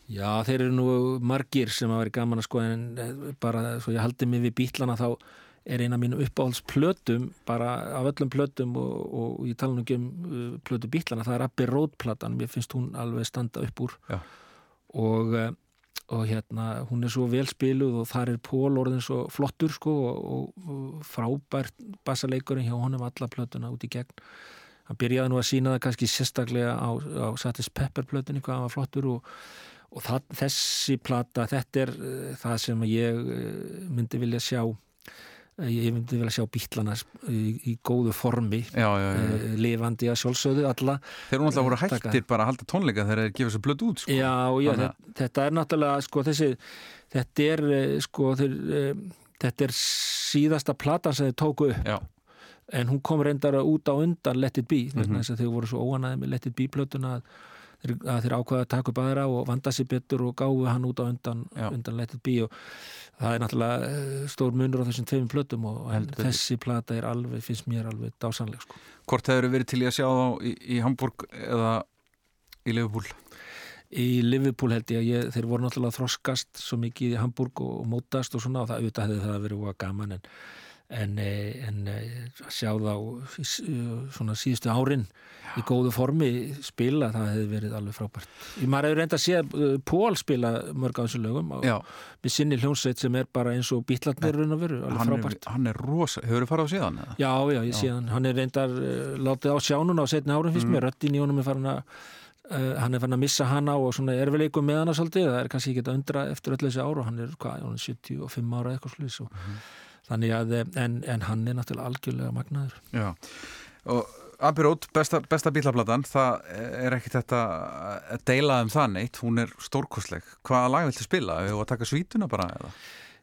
Já, þeir eru nú margir sem að vera gaman að sko en eh, bara svo ég haldi mig við bítlana þá er eina mínu uppáhaldsplötum bara af öllum plötum og, og ég tala nú ekki um uh, plötu bítlana, það er Abbey Road platan, mér finnst hún alveg standa upp úr. Já. og uh, og hérna hún er svo vel spiluð og þar er Pól orðin svo flottur sko og, og, frábært bassaleikurinn hjá honum alla plötuna út í gegn. Hann byrjaði nú að sína það kannski sérstaklega á, á Satis Pepper plötunni hvað hann var flottur og, og það, þessi plata, þetta er uh, það sem ég uh, myndi vilja sjá ég myndi vilja sjá bítlana í, í góðu formi Já, já, já. uh, lifandi að sjálfsögðu alla Þeir eru náttúrulega voru Taka. hættir bara að halda tónleika þegar þeir gefa sér blöð út sko. Já, að- þetta, þetta er náttúrulega sko þessi, þetta er eh, sko þeir, eh, þetta er síðasta platan sem þeir tóku upp Já, en hún kom reyndar út á undan Let It Be þess að þeir voru svo óanaði með Let It Be plötuna að þeir, að þeir ákvaða að taka upp aðra og vanda sér betur og gáfu hann út á undan, undan Let It Be og það er náttúrulega eh, stór munur á þessum tveimum plötum og þessi plata er alveg, finnst mér alveg dásanleg sko. hvort hefur verið til í að sjá þá í, í Hamburg eða í Liverpool í Liverpool held ég að ég, þeir voru náttúrulega þroskast svo mikið í Hamburg og, og mótast og svona og það auðvitað hefði það verið óga gaman en, en, eh, en eh, að sjá þá eh, svona síðustu árin í góðu formi spila það hefði verið alveg frábært. Ég maður hefur reynda að sé Pól spila mörg á þessu lögum Já, með sinni hljónsveit sem er bara eins og bítlarnir raun og veru, alveg hann er, frábært. hann er rosa Hefur þið farið á síðan? eða? Já, já, ég sé hann. Hann er reyndar látið á sjánuna á setni árum finnst mér. Röddin í honum er farin að uh, hann er farin að missa hana og svona erfileikum með hana svolítið. Það er kannski ekki að undra eftir öll þessi ár og hann er, hvað, hann er 75 ára eitthvað slúðis og þannig að, eh, en, en hann er náttúrulega algjörlega magnaður. Já, og Abbey Road, besta, besta bílaplatan, það er ekki þetta að deila um það neitt, hún er stórkostleg. Hvaða lag viltu spila? Hefur að taka svítuna bara eða?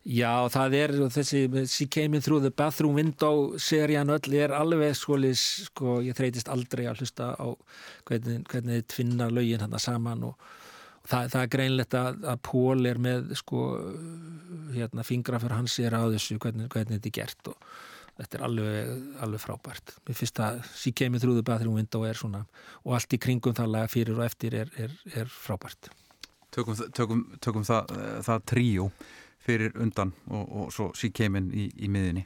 Já, það er þessi She Came In Through the Bathroom Window serían öll er alveg skolis, sko, ég þreytist aldrei að hlusta á hvernig, hvernig þið tvinna lögin hann saman og það, það er greinlegt að, að Pól er með sko, hérna, fingra fyrir hans er á þessu hvernig, hvernig þetta er gert og þetta er alveg, alveg frábært mér finnst að She Came In Through the Bathroom Window er svona, og allt í kringum það laga fyrir og eftir er, er, er frábært Tökum, tökum, tökum það, það tríó fyrir undan og, og svo sí keimin í, í miðinni.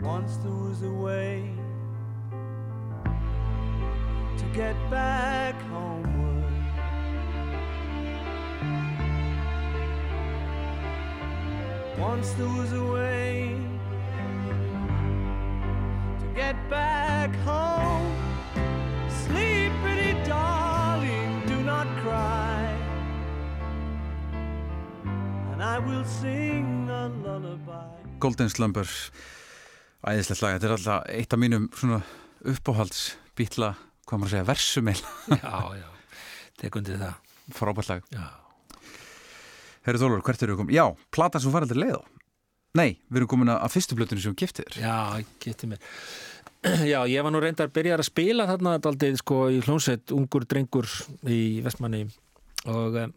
Once there was a way to get back homeward. there was a way to get back home. Sleep, pretty darling, do not cry, and I will sing. Golden Slumber. Æðislegt lag, þetta er alltaf eitt af mínum svona uppáhalds bítla, hvað maður að segja, versumeil Já, já, tekundi það. Frábært lag. Herri Þólur, hvert eru við komin? Já, platan sem farið til leið á. Nei, við erum komin að fyrstu blötunni sem giftir já geti mér. Já, ég var nú reyndar að byrja að spila þarna daldið sko í hljónsveit ungur drengur í Vestmanni og um,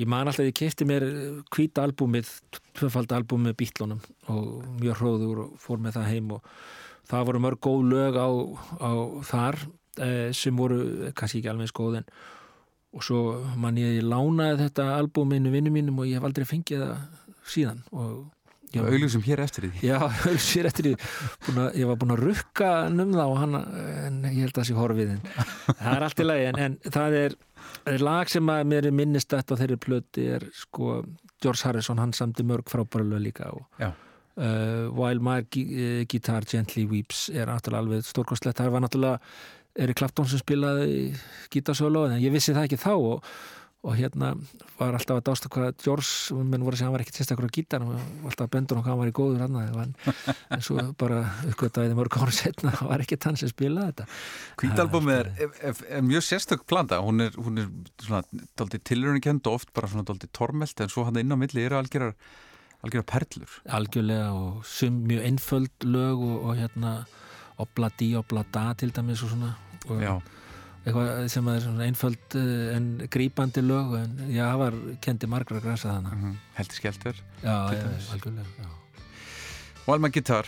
ég man alltaf að ég kefti mér hvíta albúmið, tvöfald albúmið bítlunum og mjög hróður og fór með það heim og það voru mörg góð lög á, á þar eh, sem voru kannski ekki alveg skoð en og svo man ég, lánaði þetta albúminu vinnu mínum og ég hef aldrei fengið það síðan og var- Auðlýsum hér eftir því. Já, sér eftir því. Að, ég var búin að rukka um það og hann, en ég held að það sé horfið en það er allt í lagi en, en það er lag sem að mér er minnist þetta á þeirri plöti er sko George Harrison, hann samti mörg frábæra lög líka og uh, While My eh, Guitar Gently Weeps er náttúrulega alveg stórkostlegt, það var náttúrulega Eri Clapton sem spilaði gítarsólu en ég vissi það ekki þá og, og hérna var alltaf að dásta hvað George, menn voru að segja hann var ekkert sérstakur á gítar og alltaf að bendur hann hvað hann var í góður hann en, en svo bara uppgötaði mörg ára setna, það var ekkert hann sem spilaði þetta. Hvítalbumið er, er, er, er mjög sérstök planta hún er, hún er svona daldið tilröðnikend og oft bara svona daldið tormelt en svo hann inn á milli eru algjörar algjörar perlur. Algjörlega og sum mjög einföld lög og, og hérna obla di, obla da til dæmis og svona. Og Já, eitthvað sem er svona einföld eh, en grípandi lög en já, það var kendi margra grasa þannig mm dæmis. algjörlega já. Og alma gitar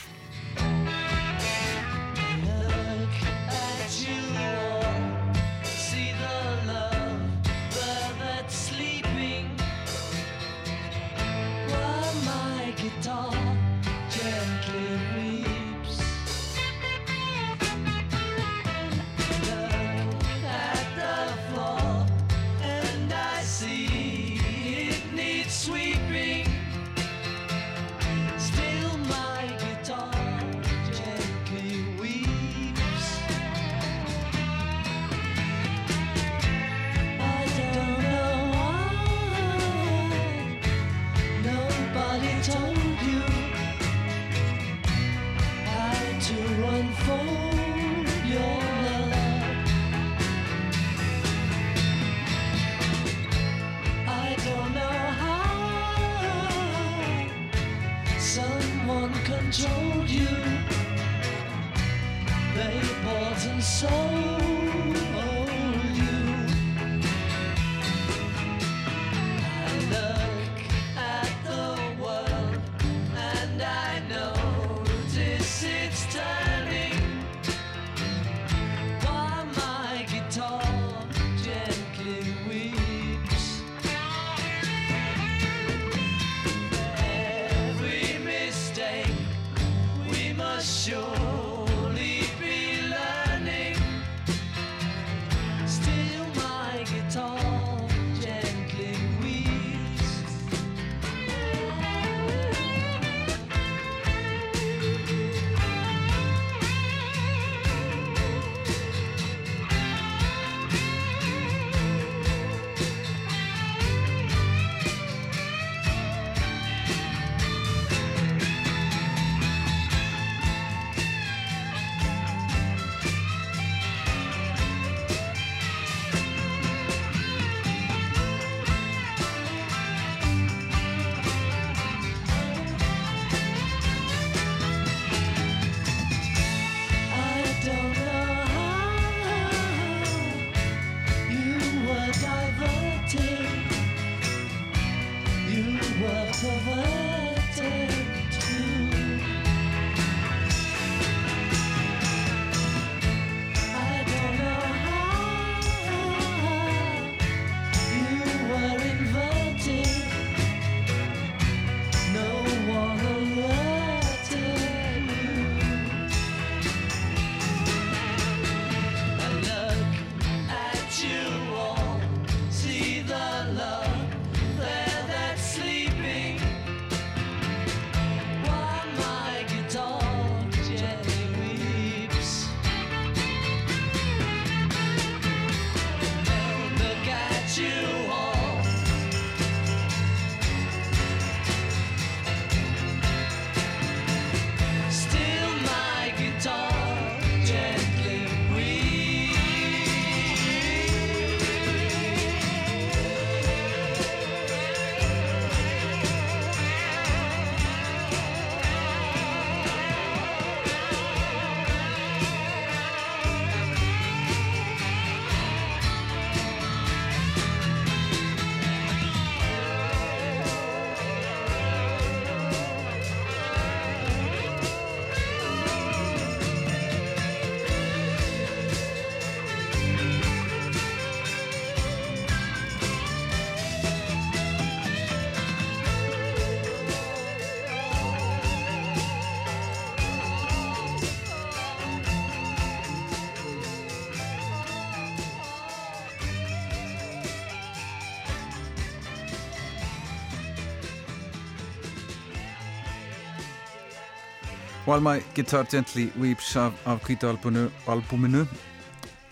While My Guitar Gently Weeps af, af kvíta albuminu, albuminu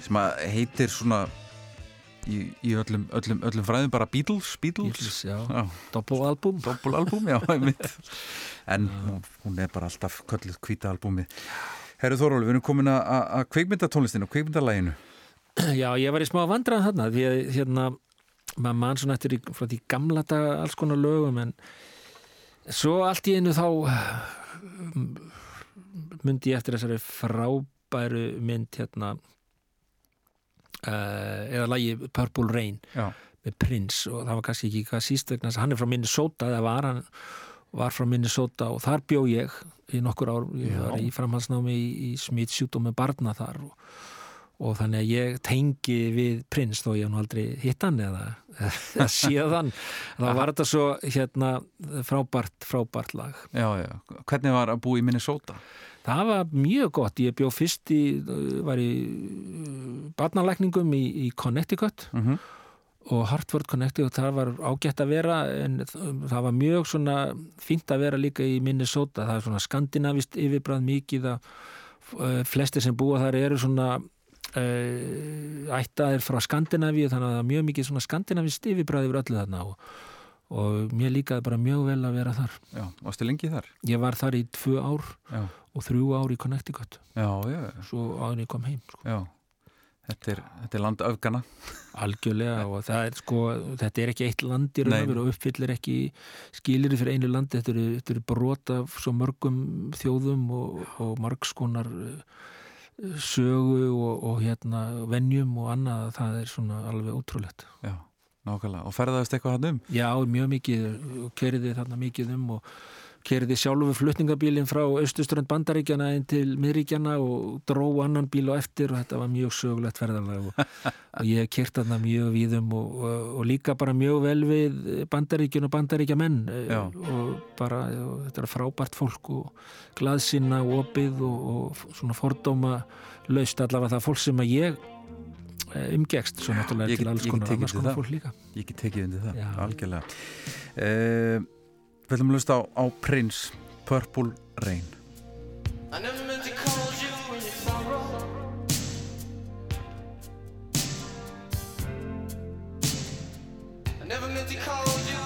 sem að heitir svona í, í öllum, öllum, öllum fræðum bara Beatles, Beatles, Beatles, já, Já. doppelálbum Doppulalbum, já, einmitt. En hún, hún er bara alltaf kölluð kvíta albumi Herru Þóróli, við erum komin að- kveikmyndatónlistinu, kveikmyndalæginu Já, ég var í smá vandræðan þarna því að hérna, maður mann svona eftir í, frá því gamla daga alls konar lögum en svo allt í einu þá myndi ég eftir þessari frábæru mynd hérna uh, eða lagi Purple Rain Já, með Prince og það var kannski ekki hvað síst vegna hann er frá Minnesota eða var hann var frá Minnesota og þar bjó ég í nokkur ár, ég var í framhalsnámi í, í smittsjúkdómi barna þar og, og þannig að ég tengi við Prince þó ég hef nú aldrei hitt hann eða, eða séðan þá var þetta svo hérna frábært, frábært lag. Já, já. Hvernig var að búa í Minnesota? Það var mjög gott, ég bjó fyrst í, var í uh, barnalækningum í, í Connecticut. Mm og Hartford Connecticut, það var ágætt að vera en það var mjög svona fínt að vera líka í Minnesota. Það er svona skandinavist yfirbræð mikið að uh, flestir sem búa þar eru svona ættaðir frá Skandinavíu þannig að það er mjög mikið svona skandinavist yfirbræð yfir öllu þarna. Og, og mér líkaði bara mjög vel að vera þar. Já, varstu lengi þar? ég var þar í tvö ár Já, og þrjú ár í Connecticut. Já, já, svo en ég kom heim sko. já. Þetta er, þetta er land öfgana algjörlega og það er sko þetta er ekki eitt land í raun og veru og uppfyllir ekki skilir fyrir einu landi. Þetta eru, þetta eru brot af svo mörgum þjóðum og, og margskonar sögu og, og hérna venjum og annað það er svona alveg ótrúlegt. Já, nákvæmlega Og ferðaðist eitthvað hann um? Já, mjög mikið og keriði þarna mikið um og keriði sjálfu flutningabílinn frá austuströnd bandaríkjana inn til miðríkjana og dró annan bíl á eftir og þetta var mjög sögulegt ferðalag og, og ég kert þarna mjög víðum og, og, og líka bara mjög vel við bandaríkjun og bandaríkjamenn Já. og bara, og þetta er frábært fólk og glaðsynna og opið og, og svona fordóma laust allavega það fólk sem að ég umgekst svo náttúrulega til alls konar annars konar fólk líka Ég get tekið undir það, Já. algjörlega uh, Við ætlum að lusta á, á Prince Purple Rain I never meant to cause you in your sorrow. I never meant to cause you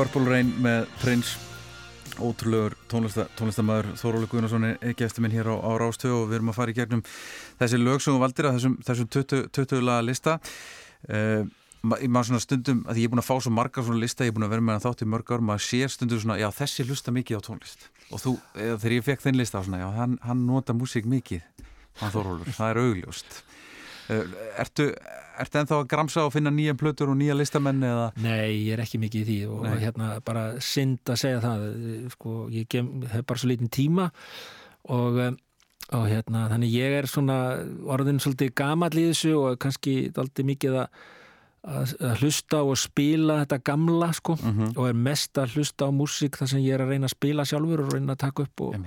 Purple Rain með Prince ótrúlegur tónlista, tónlistamæður Þóróli Guðnarsson er ekki eftir minn hér á, á Rástöð og við erum að fara í gegnum þessi lög sem þú valdir að þessum, þessum 20, 20 laga lista uh, maður svona stundum að ég er búin að fá svo margar svona lista, ég er búin að vera með hann þátt í mörg ár, maður sér stundum svona, já þessi hlusta mikið á tónlist. Og þú, eða, þegar ég fekk þinn lista svona, já hann, hann nota músík mikið hann Þórólur, það er augljóst Ertu, ertu ennþá að gramsa og finna nýja plötur og nýja listamenn eða? Nei, ég er ekki mikið í því og Nei. hérna bara synd að segja það sko, ég gem, hef bara svo lítinn tíma og, um, og hérna þannig ég er svona orðin svolítið gamall í þessu og kannski daldið mikið að, að, að hlusta og spila þetta gamla sko og er mest að hlusta á músík þar sem ég er að reyna að spila sjálfur og reyna að taka upp og í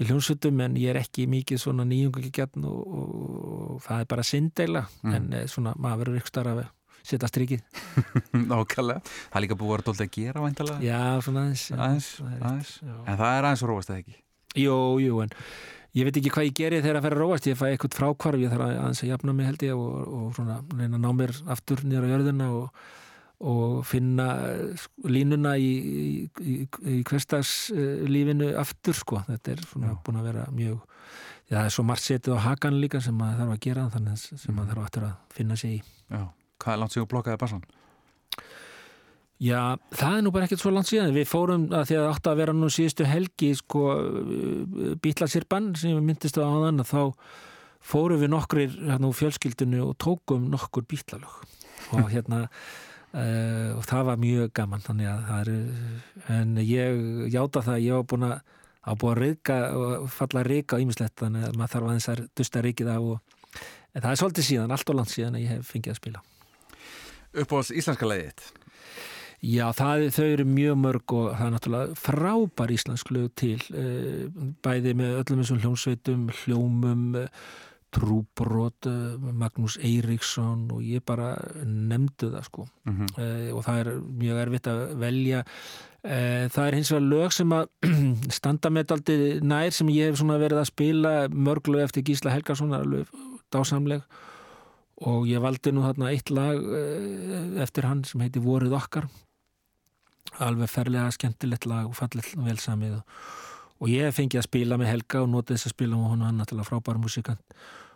hljómsveitum en ég er ekki mikið svona nýjungagjarn og, og, og það er bara syndeila en eh, svona maður verður ykkur starf að setja strikið. Nákvæmlega, það er líka búið að vera dóldi að gera væntalega Já, svona aðeins aðeins, það aðeins. já. en það er aðeins róast eða ekki? Jú, jú, en ég veit ekki hvað ég geri þegar að fer að róast. Ég fæ eitthvað frákvarf, ég þarf að aðeins að jafna mig held ég og, og svona reyna að ná mér aftur nýra á jörðina og, og finna sko, línuna í, í, í, í hverstagslífinu aftur sko, þetta er svona búin að vera mjög Já, það er svo margt setið á hakan líka sem maður þarf að gera þannig sem maður þarf aftur að finna sig í Já. hvað er langt sig að blokkaði bassan? Já, það er nú bara ekkert svo langt síðan. Við fórum að því að átt að vera nú síðustu helgi sko bítlasirban sem við myndist á að þá fórum við nokkrir hérna fjölskyldinu og tókum nokkur bítlalög og hérna uh, og það var mjög gaman þannig að það er en ég játa það að ég var búin að að búin að reyka og falla að reyka á ýmislegt þannig að maður þarf aðeins að dusta reykið af og en það er svolítið síðan, allt og langt síðan að ég hef fengið að spila. Uppáhalds íslenska leiðið Já, það, þau eru mjög mörg og það er náttúrulega frábær íslensk lög til eh, bæði með öllum þessum hljómsveitum, hljómum eh, Trúbrot eh, Magnús Eiríksson og ég bara nefndu það sko. Mhm. eh, og það er mjög erfitt að velja. Eh, það er hins vegar lög sem að standa með daldi nær sem ég hef verið að spila mörg lög eftir Gísla Helgason það er alveg dásamleg. Og ég valdi nú þarna eitt lag eftir hann sem heiti Vorið okkar. Alveg ferlega skemmtilegt lag og fallið vel samið. Og, ég hef fengið að spila með Helga og notið þess að spila með honum hann náttúrulega frábæra músikant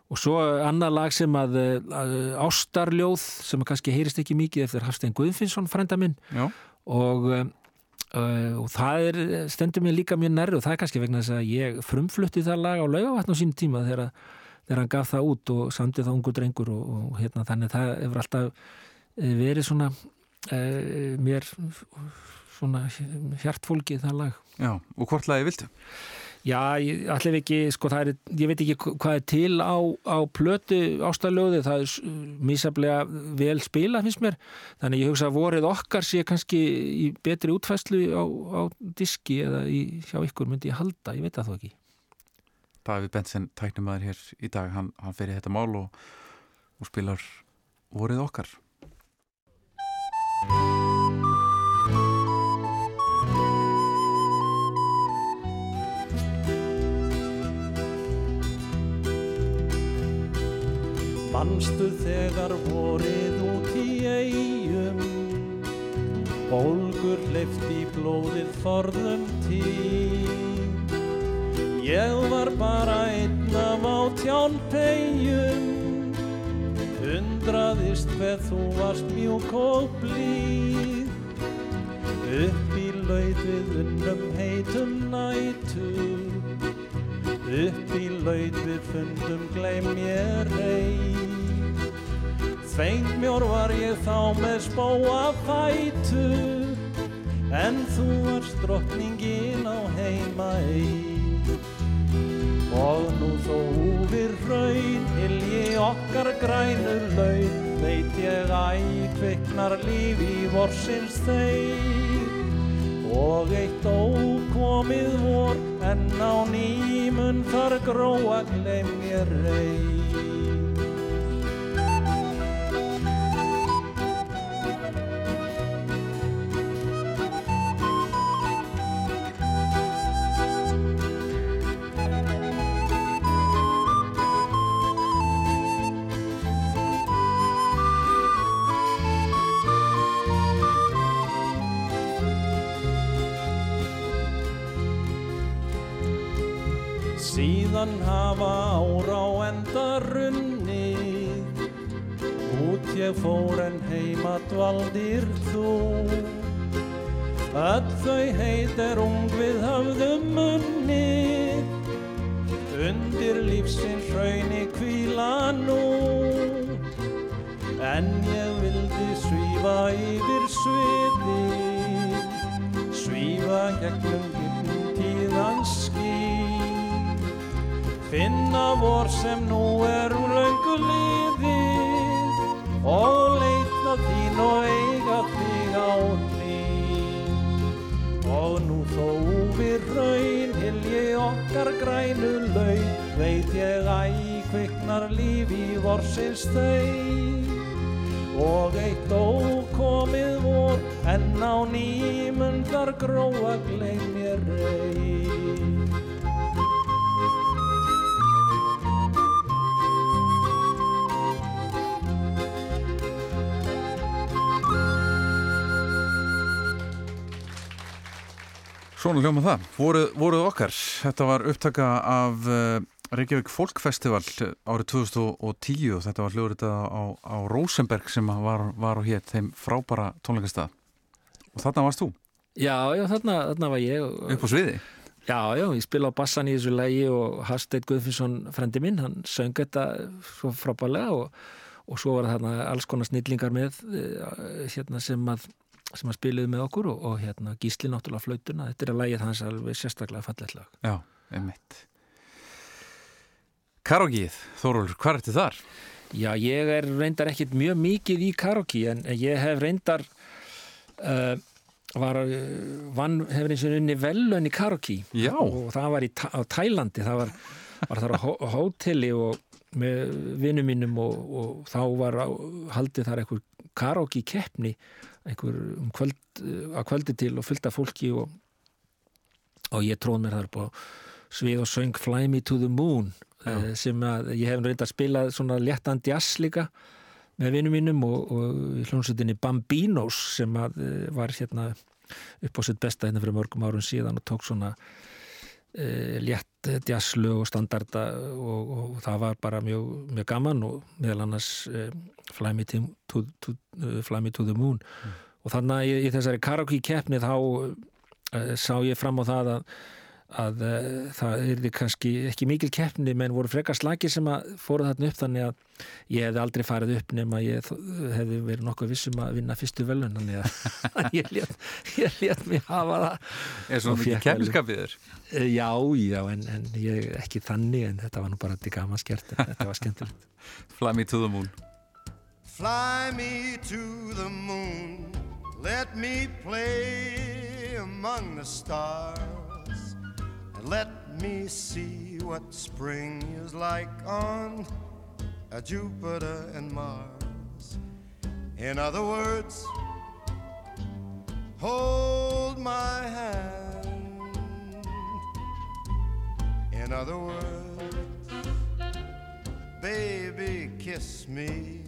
og svo annað lag sem að, að Ástarljóð sem kannski heyrist ekki mikið eftir Hafstein Guðfinnsson frænda minn. Og Uh, og það er, stendur mér líka mjög nærri og það er kannski vegna þess að ég frumflutti það lag á laugavatn á sínum tíma þegar, þegar hann gaf það út og samdi það ungu drengur og, og hérna þannig að það hefur alltaf eh, verið svona uh, mér svona hjartfólkið það lag. Já, og hvort lagi viltu? Já, ég allir ekki, sko það er, ég veit ekki hvað er til á, á plötu ástæðljóði, það er mísaflega vel spila finnst mér, þannig ég hugsa að vorið okkar sé kannski í betri útfæslu á, á diski eða í, hjá ykkur myndi ég halda, ég veit það þó ekki. Davíð Benson, tæknumæður hér í dag hann, hann fer í þetta mál og, og spilar vorið okkar Manstu þegar vorið út í eigum Bólgur hleyft í blóðið forðum tím Ég var bara einn af á Pompeium Undraðist hver þú varst mjúk og blíð. Upp í laut við unnum heitum nætur Upp í laut við fundum gleym ég rey Þvengmjór var ég þá með spóa fætur En þú varst drottningin á heima ei Og nú þó húfir hraun Hilji okkar grænur laun Veit ég æ kviknar líf í vorsins þeir Og eitt ókomið vor En á nýmun þar gróa gleym ég rey ég fór en heima dvaldir þú. Öll þau heit er ung við höfðum munnið Undir lífsins hrauni kvíla nú. En ég vildi svífa yfir sviði Svífa gegnum tíðans skýr Finna vor sem nú er úr löngu liðið Og leita þín og eiga þig á hlýn Og nú þó við raun Hilji okkar grænu laun Veit ég æ kviknar líf í vorsins þau. Og eitt ókomið vor En á nýmun þar gróa gleym ég rey Svona hljóma það, voruð, voruð okkar. Þetta var upptaka af uh, Reykjavík Folkfestival árið 2010 og þetta var hljóður þetta á, á Rosenberg sem var, var á hér þeim frábara tónleikastað. Og þarna varst þú, Já, já, þarna, þarna var ég og- upp á sviði? Já, já, ég spila á bassan í þessu lægi og Hasteit Guðfinnsson, frendi minn, hann söng þetta svo frábælega og, og svo var þarna alls konar snillingar með eh, hérna sem að sem að spiluðu með okkur og, og hérna gísli náttúrulega flautuna, þetta er að lægið hans alveg sérstaklega fallet lag. Já, einmitt Karogíð, Þórólur, hvað ertu þar? Já, ég er reyndar ekkit mjög mikið í karaoke en ég hef reyndar uh, var, uh, vann, hefur eins og unni velun í karaoke Já. og það var í, á Tælandi það var, var þar á hó- á hóteli og með vinnum mínum og, og þá var á, haldið þar einhver karaoke keppni einhver um kvöld, að kvöldi til og fullt af fólki og, og ég tróð mér þar på svið og söng Fly Me to the Moon eh, sem að ég hef reyndar spilað svona léttan jazz líka með vinnum mínum og, og í hljónsutinni Bambinos sem að eh, var hérna upp á sitt besta hérna fyrir mörgum árum síðan og tók svona e, létt jazzlu og standarda og, og það var bara mjög, mjög gaman og meðal annars e, Fly, me to, to, to, uh, Fly Me to the Moon. Og þannig að í, í þessari karaoke keppni þá e, sá ég fram á það að að uh, það er kannski ekki mikil keppni menn voru frekar slagir sem að fóru þarna upp þannig að ég hefði aldrei farið upp nema ég hefði verið nokkuð vissum að vinna fyrstu velun þannig að ég lét, ég lét mig hafa það. Er svona mikið fékk keppniskapið þér? Eh, Já, já, en, en ég ekki þannig en þetta var nú bara til gaman skert þetta var skemmtilegt. Fly me to the moon. Fly me to the moon, let me play among the stars, let me see what spring is like on Jupiter and Mars. In other words, hold my hand. In other words, baby, kiss me.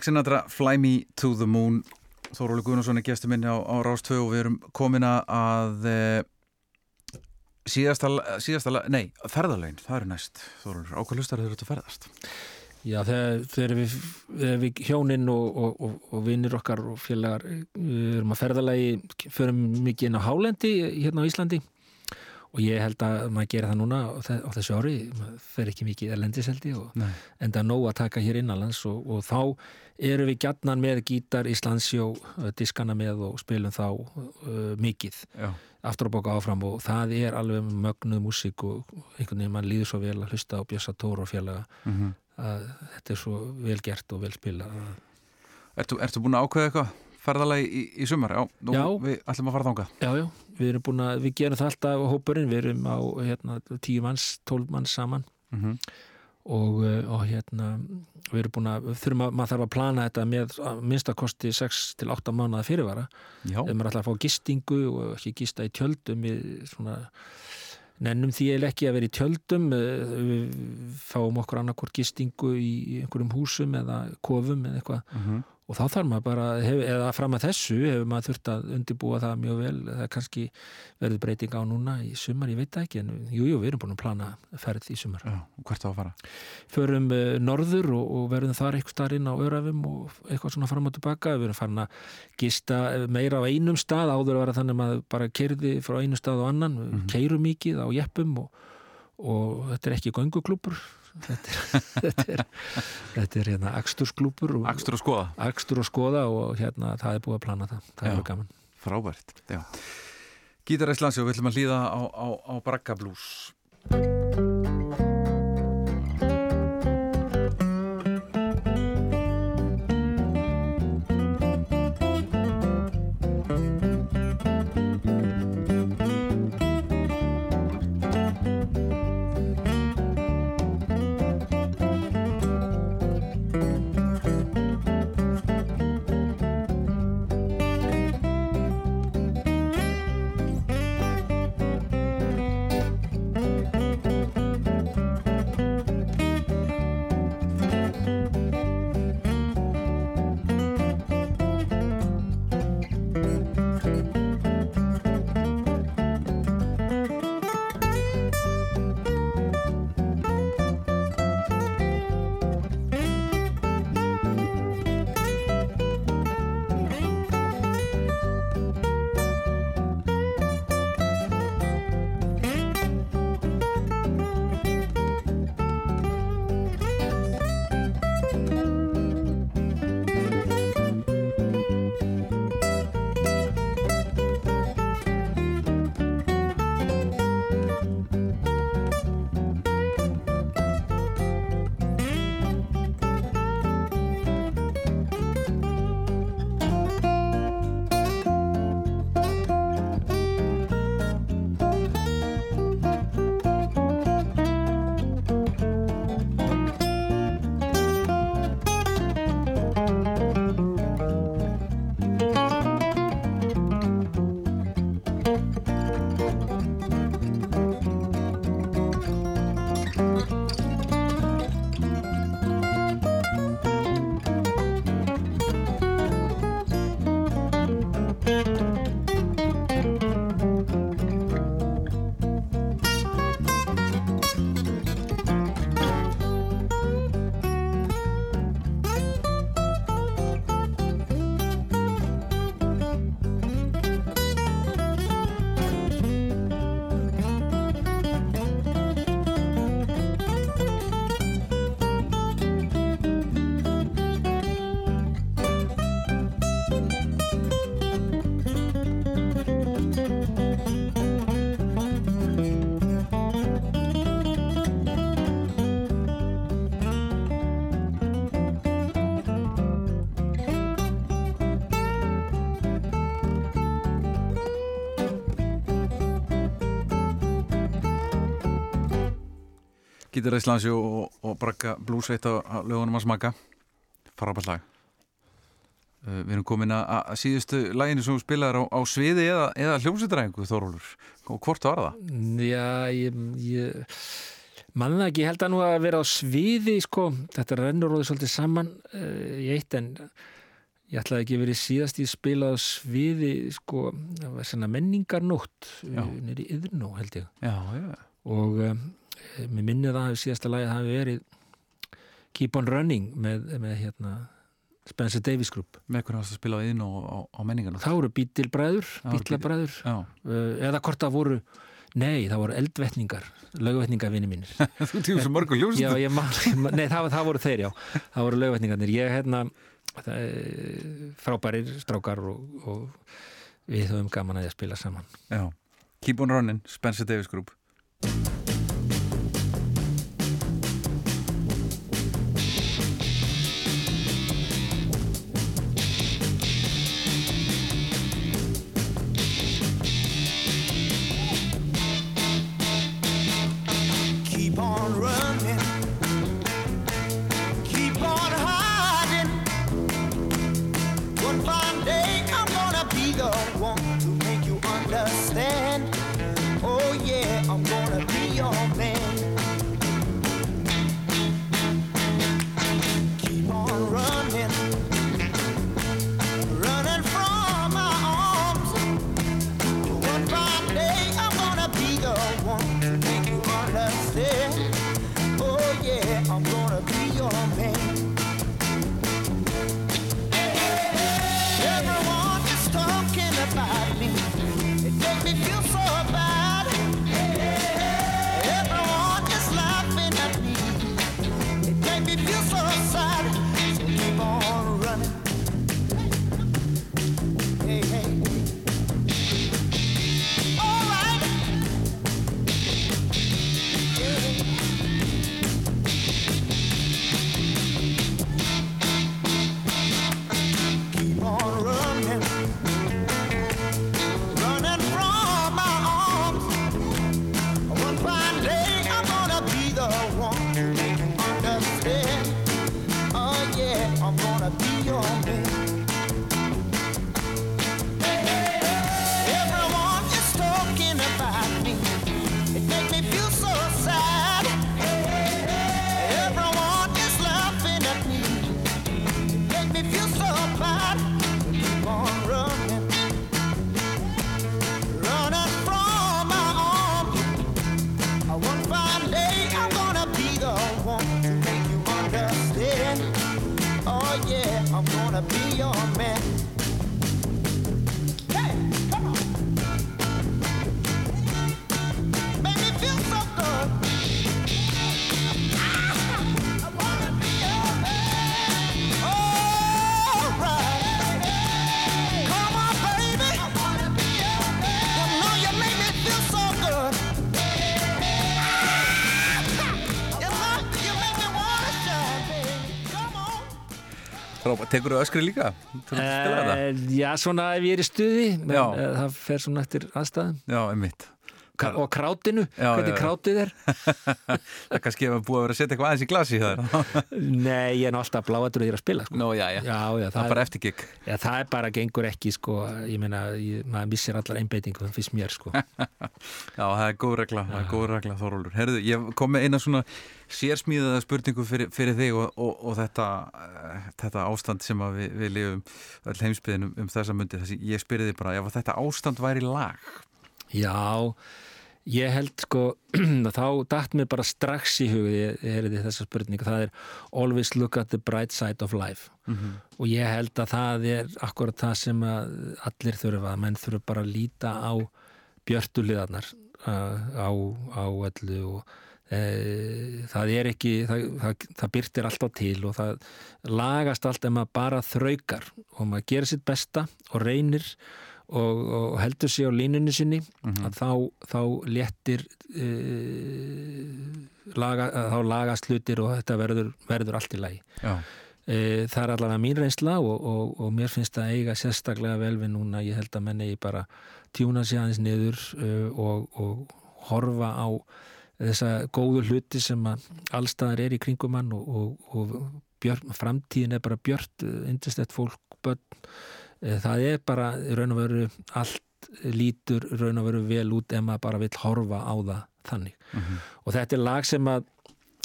Frank Sinatra, Fly Me to the Moon. Þóróli Guðnarsson er gestur minni á, á Rás 2 og við erum komin að e, síðasta, síðasta nei, ferðalögin, það eru næst Þóróli, ákvæð lustar eru þetta ferðast? Já, þegar, þegar við, þegar við hjóninn og, og, og, og vinnir okkar og félagar eh, við erum að ferðalagi, förum mikið inn á Hálendi hérna á Íslandi og ég held að maður gera það núna á þe- á þessu ári, maður fer ekki mikið erlendiseldi og Nei. enda nóg að taka hér innanlands og, og þá erum við gjarnan með gítar, Íslandsjó, eh, diskana með og spilum þá uh, mikið. Aftur að bóka áfram og það er alveg mögnuð músík og einhvern veginn mann líður svo vel að hlusta á Bjössa Tóra og félaga. Mhm. að þetta er svo vel gert og vel spila ertu, ertu búin að ákveða eitthvað ferðalagi í, í sumar? Já, nú, Já. við ætlum að fara þangað. Já, já, við erum búin að, við gerum það alltaf á hópurinn, við erum á hérna, tíu manns, tólf manns saman. Mm og, uh, og hérna við erum búin að, við þurfum að, maður þarf að plana þetta með minnstakosti 6 til 8 mánuða fyrirvara. Ef maður ætlar að fá gistingu og ekki gista í tjöldum við svona nennum því eiginlega ekki að vera í tjöldum. Eh, við fáum okkur annarkvort gistingu í í einhverjum húsum eða kofum eða eitthvað. Mhm. Og þá þarf maður bara, hef, eða fram að þessu hefur maður þurft að undibúa það mjög vel. Það er kannski verður breyting á núna í sumar, ég veit það ekki en jú, jú, við erum búin að plana ferð í sumar. Já, hvert á að fara? förum uh, norður og, og verðum þar eitthvað starf inn á Örafum og eitthvað svona fram og tilbaka. Við erum farin að gista meira á einum stað. Áður að vera þannig að maður bara keirði frá einu stað og annan. Mm keirum mikið á jeppum og, og þetta er ekki gönguklúpur þetta er, þetta er, þetta er hérna akstursklúpur og Akstur að skoða. Akstur og skoða og hérna það er búið að plana það, það Já. er gaman. Frábært, já. Gítar Íslands og við ætlum að hlýða á, á, á Bragga Blues Gítar Íslandsjó og, og Bragga Blues eitt á, lögunum að smaka. Frábært lag. Uh, Við erum komin að, að síðustu læginu sem þú spilaðir á, á sviði eða, eða hljómsveitræðingu Þórólur og hvort var það? Já, ég, ég manna ekki, ég held að nú að vera á sviði sko, þetta rennur róði svolítið saman uh, í eitt en ég ætlaði ekki verið síðast ég spila á sviði sko, það var svona menningarnótt Já. nýri yðurnó held ég. Já, já. Og um, mér minnir það að síðasta lagið hafi verið Keep on Running með, með hérna Spencer Davis Group. Með hvernig varst að spila inn og á, á menningarna Það voru bítilbræður, Það bítlabræður Já, uh, eða hvort það voru nei, það voru eldvetningar lögvetningavinni mínir. Þú tífum svo mörgur já, hljómsveitur ég nei, það, það voru þeir, já. Það voru lögvetningarnir, ég hérna það, er frábærir strákar og, og við höfum gaman að að spila saman. Já, Keep on Running, Spencer Davis Group Tekur þú öskri líka? Uh, Já, svona ef ég er í stuði menn, Já. uh, það fer svona eftir aðstæðum Já, einmitt og krátinu, Já, hvernig já, krátið er Það er kannski að búið að vera að setja eitthvað aðeins í glasi það Nei, ég er alltaf bláatur og ég er að spila sko. Nó, já, já, það er bara eftirgik það er bara gengur ekki, sko, ég meina, ég, maður missir allar einbeitingu, það finnst mér, sko. Já, það er góð regla, það er góð regla Þorólur. Herðu, ég kom með eina svona sérsmíðaða spurningu fyrir, fyrir þig og, og, og þetta, uh, þetta ástand sem við, við lifum öll heimsbyðin um, um þessa myndi. Þessi, ég spyrði bara, ef þetta ástand væri lag, Já, ég held, sko, að þá datt mér bara strax í hug, ég, heyrði þessa spurningu, það er always look at the bright side of life. Og ég held að það er akkurat það sem allir þurfa, menn þurfa bara að líta á björtuliðarnar á, á öllu og e, það er ekki það, það, það byrtir alltaf til og það lagast allt ef maður bara þraukar og maður gerir sitt besta og reynir og, og heldur sig á línunni sinni að þá, þá léttir e, laga, að þá lagast hlutir og þetta verður, verður allt í lagi. E, það er allavega mín reynsla og, og, og mér finnst það eiga sérstaklega vel við núna, ég held að menn eigi bara tjúna sig aðeins niður uh, og, og horfa á þessa góðu hluti sem að allstaðar er í kringum hann og, og, og björn, framtíðin er bara björt, indislegt fólk, börn e, það er bara raun og veru allt lítur raun og veru vel út ef maður bara vill horfa á það þannig. Og þetta er lag sem að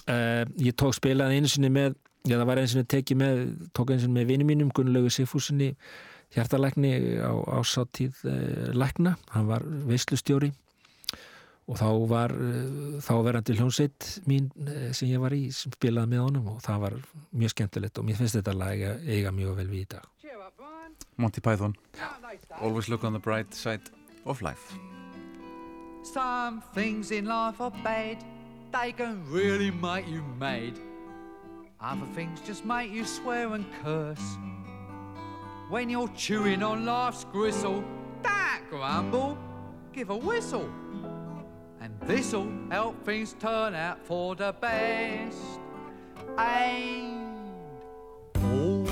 uh, ég tók spilaði einu sinni með Já, það var eins og tekið með, tók eins og með vini mínum, Gunnlaugur Sigfúsinni, hjartalækni á ásáttíð eh, lækna, hann var veislustjóri. Og þá var eh, þá verandi hljónsveit mín eh, sem ég var í, sem spilaði með honum. Og það var mjög skemmtilegt og mér finnst þetta lag eiga mjög vel við í dag. Monty Python. Always look on the bright side of life. Some things in life are bad, they can really make you mad. Other things just make you swear and curse. When you're chewing on life's gristle, don't grumble, give a whistle. And this'll help things turn out for the best. And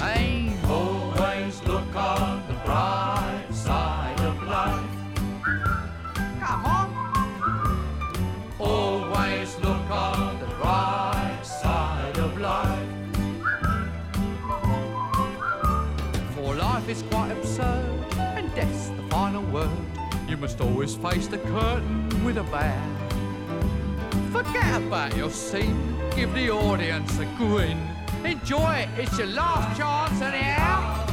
Hey, always look on the bright side of life. Come on. Always look on the bright side of life. For life is quite absurd, and death's the final word. You must always face the curtain with a bow. Forget about your scene, give the audience a grin. Enjoy it, it's your last chance anyhow.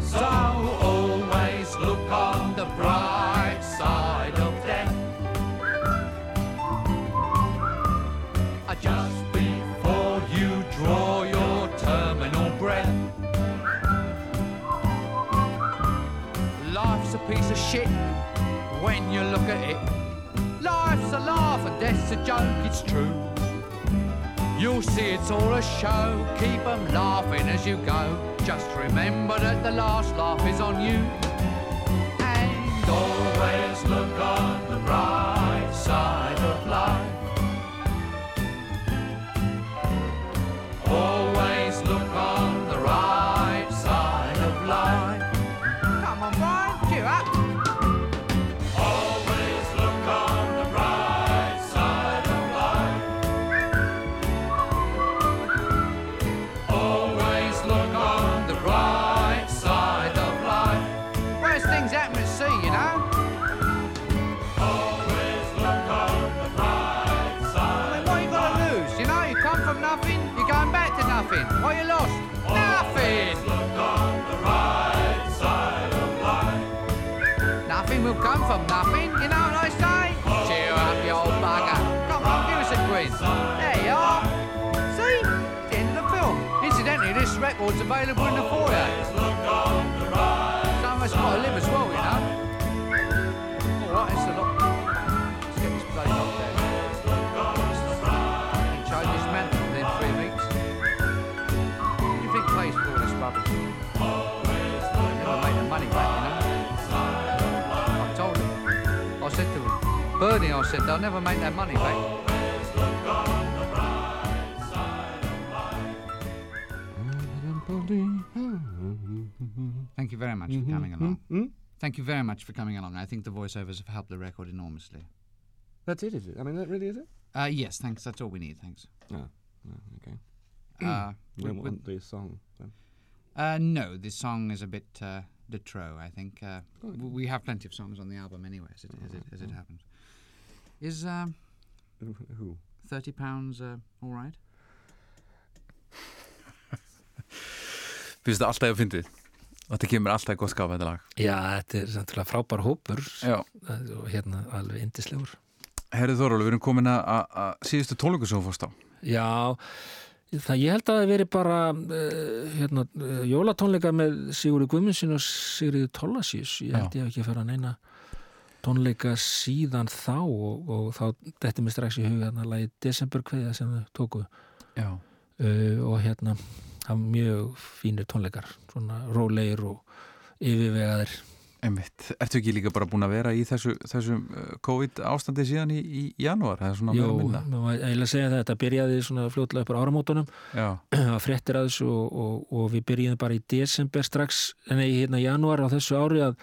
So always look on the bright side of death. Uh, Just before you draw your terminal breath. Life's a piece of shit when you look at it. Life's a laugh and death's a joke, it's true. You'll see it's all a show, keep 'em laughing as you go. Just remember that the last laugh is on you. From nothing, you know what I say? Cheer up, you old bugger. Come on, give us a grin. There you are. See? The end of the film. Incidentally, this record's available in the foyer. Some of us got to live as well, Bernie I said they'll never make that money back. Thank you very much for coming along. Thank you very much for coming along. I think the voiceovers have helped the record enormously. That's it, is it? I mean, that really is it? Uh, yes, thanks. That's all we need. Thanks. Oh, oh, okay. Uh, You we- don't want the song then? Uh, no, this song is a bit uh, de trop. I think uh, w- we have plenty of songs on the album anyway, as it as it, as it happens. Is um, who thirty pounds uh, all right? Finnst þetta alltaf að fyndið? Þetta kemur alltaf í gott skap þetta lag Já, þetta er samtilega frábær hópur Já. og hérna alveg indislegur Herrið Þórólu, við erum komin að- að að síðustu tónleiku sem þú fórst á Já, það ég held að það veri bara uh, hérna, uh, jólatónleika með Sigurði Guðmundsson og Sigurði Tollasís ég held Já. ég hef ekki að fara að neina tónleika síðan þá og, og þá þetta mér strax í huga þarna lagi Desember kveðja sem þau tóku. Uh, og hérna það var mjög fínir tónleikar svona rólegir og yfirvegaðir. Einmitt. Ertu ekki líka bara búin að vera í þessu, þessu COVID ástandi síðan í, í janúar? Er Jó, var eiginlega að segja það þetta byrjaði upp á áramótunum. Að fréttir að þessu og, og, og við byrjuðum bara í desember strax, nei, hérna janúar á þessu ári að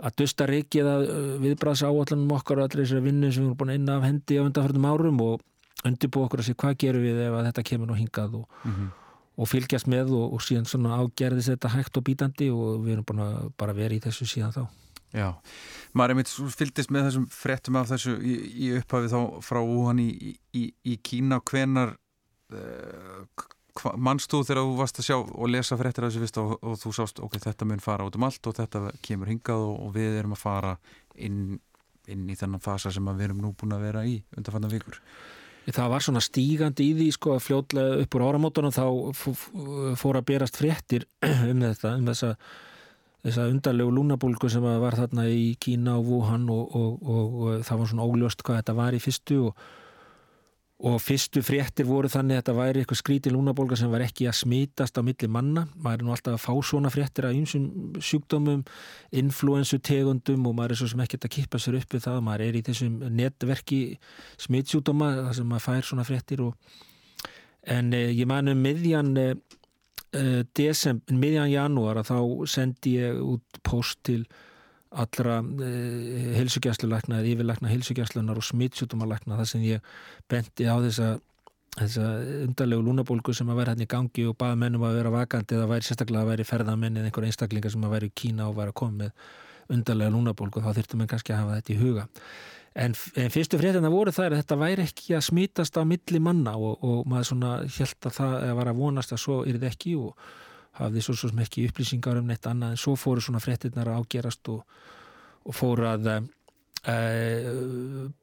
að dusta reikið að viðbræðs áallanum okkar og allir þessari vinnu sem við erum búin að inna af hendi á undanförnum árum og undirbú okkur að sé hvað gerum við ef að þetta kemur nú hingað og, Mhm. og fylgjast með og, og síðan svona ágerðist þetta hægt og bítandi og við erum búin að bara vera í þessu síðan þá. Já, maður er mitt fylgdist með þessum fréttum af þessu í, í upphafi þá frá Wuhan í, í, í Kína. Hvenar uh, mannst þú þegar þú varst að sjá og lesa fréttir af þessu fyrst og, og þú sást ok, þetta mun fara út um allt og þetta kemur hingað og, og við erum að fara inn, inn í þennan fasa sem við erum nú búin að vera í undanfannan vikur? Það var svona stígandi í því sko að fljótlega upp úr áramótunum þá fór að berast fréttir um þetta, um þessa, þessa undarlegu lúnabólgu sem var þarna í Kína og Wuhan og, og það var svona óljóst hvað þetta var í fyrstu og, og fyrstu fréttir voru þannig að þetta væri eitthvað skrítið lúnabólga sem var ekki að smítast á milli manna, maður er nú alltaf að fá svona fréttir af ýmsum sjúkdómum influensutegundum og maður er svo sem ekkert að kippa sér upp við það, maður er í þessum netverki smitsjúkdóma þar sem maður fær svona fréttir og en eh, ég man um miðjan eh, eh, miðjan janúar að þá sendi ég út post til allra uh, heilsugjastlulækna eða yfirlækna heilsugjastlunar og smitsjútumalækna þar sem ég benti á þessa, þessa undarlegu lúnabólgu sem að vera hérna í gangi og baða mennum að vera vakandi eða væri sérstaklega að væri ferðamenn eða einhver einstaklingar sem að væri í Kína og væri að koma með undarlega lúnabólgu þá þyrftum við kannski að hafa þetta í huga. En, en fyrstu fréttina voru þær að þetta væri ekki að smítast á milli manna og, og maður svona held að það að var að vonast að svo er þetta ekki og hafði svo sem ekki upplýsingar um neitt annað en svo fóru svona fréttinnar að ágerast og, og fóru að e,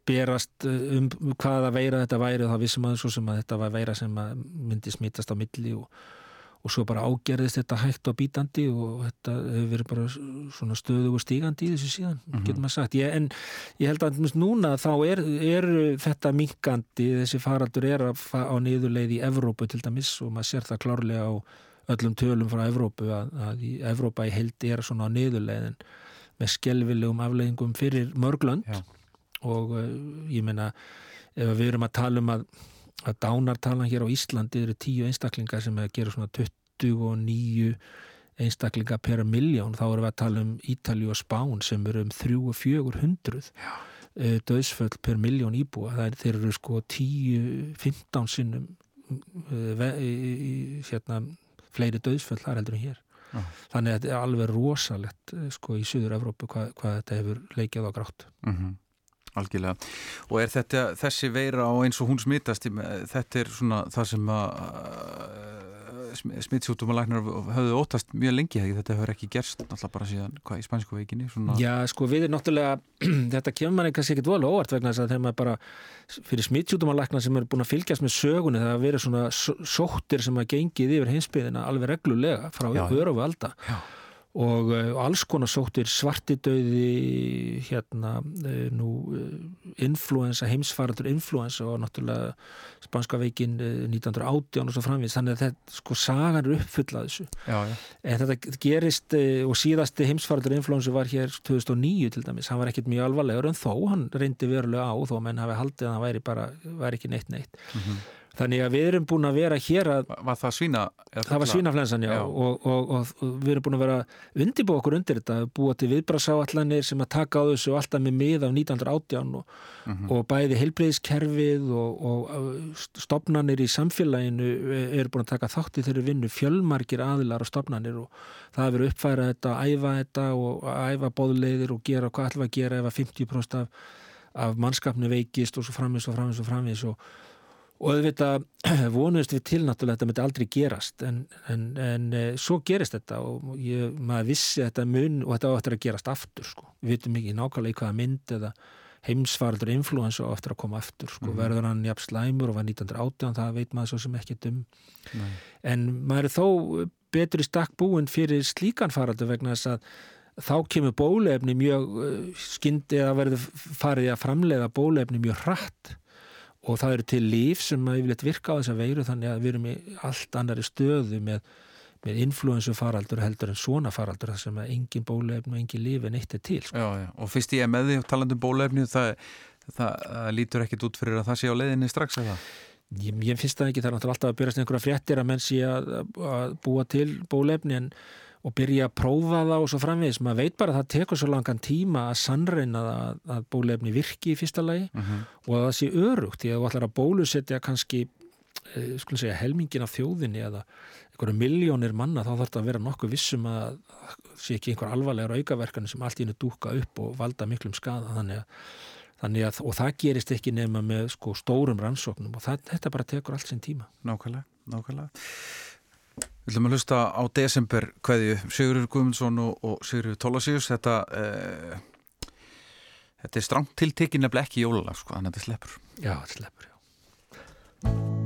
berast um hvaða veira þetta væri og það vissum að svo sem að þetta var veira sem myndi smítast á milli og, og svo bara ágerðist þetta hægt og bítandi og þetta hefur verið bara svona stöðu og stígandi í þessu síðan, Mhm. getur maður sagt ég, en ég held að núna þá er, er þetta minkandi, þessi faraldur er á niðurleið í Evrópu til dæmis og maður sér það klárlega á öllum tölum frá Evrópu að, að í Evrópa í heildi er svona á niðurleiðin með skelvilegum afleiðingum fyrir mörglönd Já. og uh, ég meina ef við erum að tala um að, að dánartalan hér á Íslandi eru tíu einstaklingar sem er að gera svona 29 einstaklingar per miljón þá erum við að tala um Ítali og Spán sem eru um 3-400 döðsföll per miljón íbúa. Það er, eru sko 10-15 sinnum uh, ve- hérna, fleiri döðsföll þar heldur en hér Já. þannig að þetta er alveg rosalegt eh, sko í Suður Evrópu hvað, hvað þetta hefur leikjað á grátt mm Algjörlega. Og er þetta þessi veira og eins og hún smittast í- þetta er svona það sem að smittsjútumalæknar höfðu óttast mjög lengi hegi þetta hefur ekki gerst alltaf bara síðan hvað í spænsku veikinni svona... Já, sko við erum náttúrulega þetta kemur manni kannski ekkit voðalega óvart vegna þess að þegar maður bara fyrir smittsjútumalækna sem eru búin að fylgjast með sögunni það hafa verið svona só- sóttir sem að gengið yfir heimsbyðina alveg reglulega frá Já, já. örufu alda Já. Og uh, alls konar sóttir svartidauði hérna uh, nú uh, influensa, heimsfaratur influensa og náttúrulega spanska veikin uh, 1918 og svo framvís þannig að þetta sko sagan er uppfull að þessu. Já, já. en þetta gerist og síðasti heimsfaratur influensa var hér 2009 til dæmis, hann var ekkert mjög alvarlegur en þó hann reyndi verulega á þó menn hafi haldið að hann væri bara, væri ekki neitt neitt Þannig að við erum búin að vera hér að... Var það svína? Það var svínaflensan, já, Já. Og, og, og, og við erum búin að vera undirbúa okkur undir þetta, búa til viðbrasáallanir sem að taka á þessu alltaf með mið af 1918 og, og bæði heilbreyðiskerfið og, og stopnanir í samfélaginu eru búin að taka þátt í þeirri vinnu fjölmargir aðilar og stopnanir og það hefur verið uppfæra þetta, æfa þetta og æfa bóðleiðir og gera hvað við að gera ef að 50% af, af mannskapni veikist og svo framvis og framvis og framvis og og auðvitað vonuðist við til náttúrulega að þetta myndi aldrei gerast en, en, en e, svo gerist þetta og ég, maður vissi þetta mun og þetta á eftir að gerast aftur sko. við vitum ekki nákvæmlega í hvaða mynd eða heimsfaraldur influensa á eftir að koma aftur sko. verður hann jafn slæmur og var 1918 það veit maður svo sem ekki um Nei. en maður er þó betur í stakk búin fyrir slíkan faraldur vegna þess að þá kemur bólefni mjög skyndi að verður farið að framleiða bólefni mjög hratt og það eru til líf sem að yfirleitt virka á þessa veiru þannig að við erum í allt annari stöðu með, með influensu faraldur heldur en svona faraldur þar sem að engin bólefni og engin líf er neitt er til sko. Já, já, og fyrst ég er með því talandum bólefni það, það, það lítur ekkit út fyrir að það sé á leiðinni strax eða? Ég, ég finnst það ekki, það er alltaf að byrjast einhverja fréttir að menn sé að, að búa til bólefni en, og byrja að prófa það og svo framvegis. Maður veit bara að það tekur svo langan tíma að sannreina að, að bólefni virki í fyrsta lagi og að það sé örugt því að þú ætlar að bólusetja kannski eh, segja helmingin af þjóðinni eða einhverju miljónir manna þá þarf þetta að vera nokkuð vissum að það sé ekki einhver alvarlegar aukaverkanu sem allt í hennu dúka upp og valda miklum skada þannig að Þannig að, og það gerist ekki nema með sko stórum rannsóknum og það, þetta bara tekur allt sinn tíma. Nákvæmlega, nákvæmlega. Við ætlum að hlusta á desember hverju Sigurður Guðmundsson og, og Sigurður Tólasíus. Þetta, eh, þetta er strangt tiltekinn nefnilega ekki jólalag, sko, þannig að þetta sleppur. Já, þetta sleppur, já.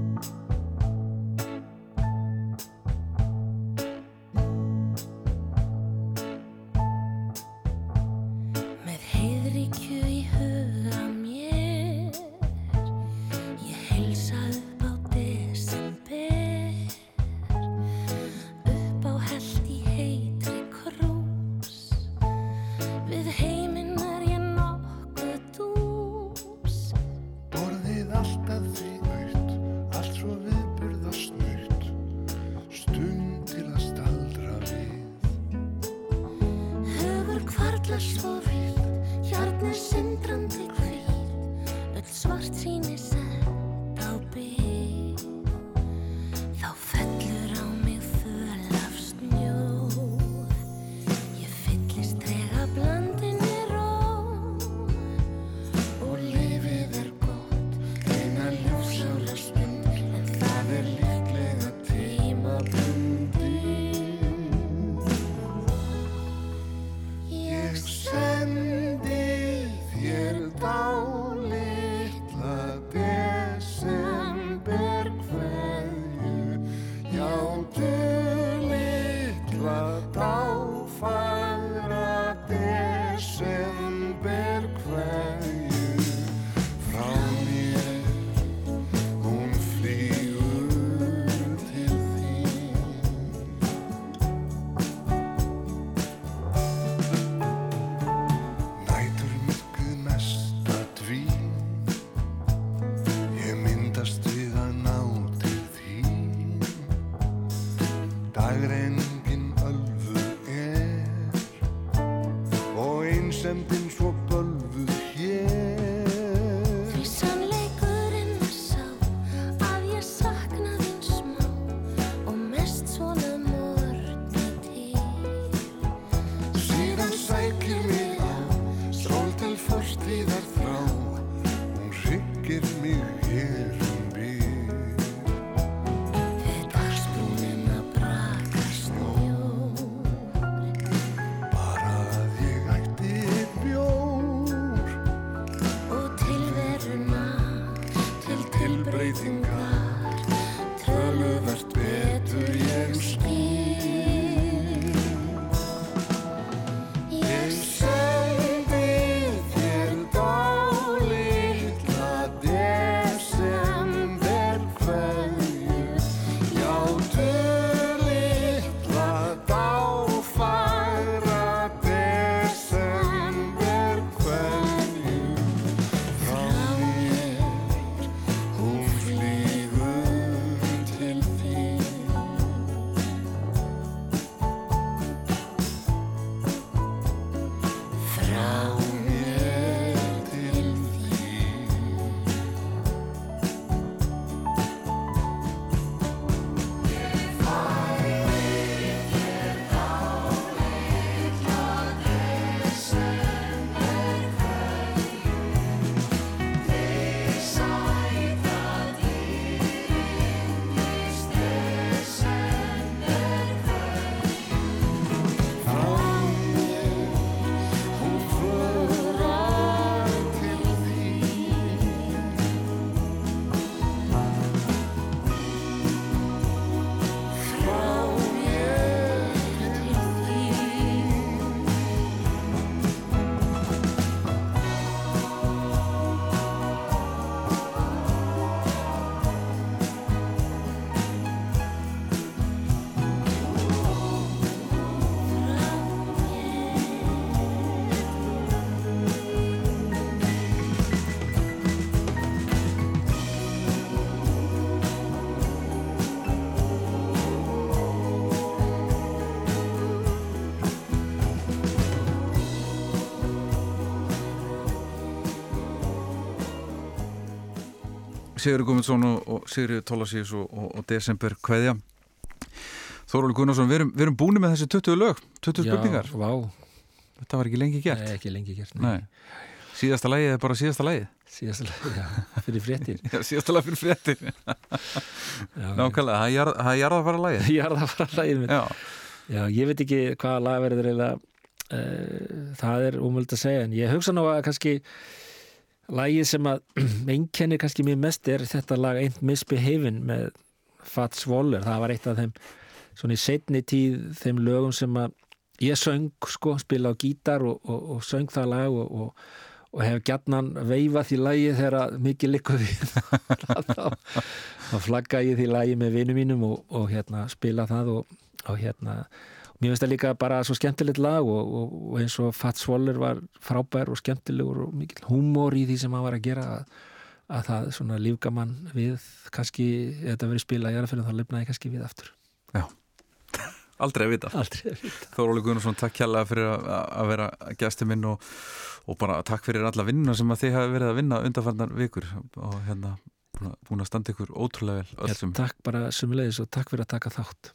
Sigur Gumundsson og, og Sigur Tólasís og, og, og Desember Kveðja. Þóróli Gunnarsson, við erum, við erum búin með þessi 20 lög 20 spurningar. Já, vá, Þetta var ekki lengi gert. Nei, ekki lengi gert, nei. Síðasta lagið er bara síðasta lagið. Síðasta lagið, já, fyrir fréttir. Já, síðasta lagið fyrir fréttir. Nákvæmlega, það jarð- það er jarðafara lagið Jarðafara lagið mitt. Já, Já, ég veit ekki hvaða lag verður eiginlega uh, það er umvöld að segja en ég hugsa nú að kannski lagið sem að einkennir kannski mér mest er þetta lag Ain't Misbehavin' með Fats Waller, það var eitt af þeim svona í setni tíð þeim lögum sem að ég söng sko, spila á gítar og, og, og söng það lag og, og, hef gjarnan veifað því lagi þegar mikið likku við. Þá, flagga ég því lagi með vinum mínum og, hérna spila það og hérna mér finnst það líka bara svo skemmtilegt lag og, og, og eins og Fats Waller var frábær og skemmtilegur og mikil húmor í því sem hann var að gera að, að það svona lífgaman við kannski, ef þetta verið spilað í aðrafyrir þá lifnaði kannski við aftur. Aldrei að vita. Aldrei að vita. Þóróli Gunnarsson, takk kjærlega fyrir að, vera gæsti minn og, og bara takk fyrir alla vinnuna sem að þið hafi verið að vinna undanfarnar vikur og hérna búin að- standa ykkur ótrúlega vel Já, öllum. Takk bara sumulegis og takk fyrir að taka þátt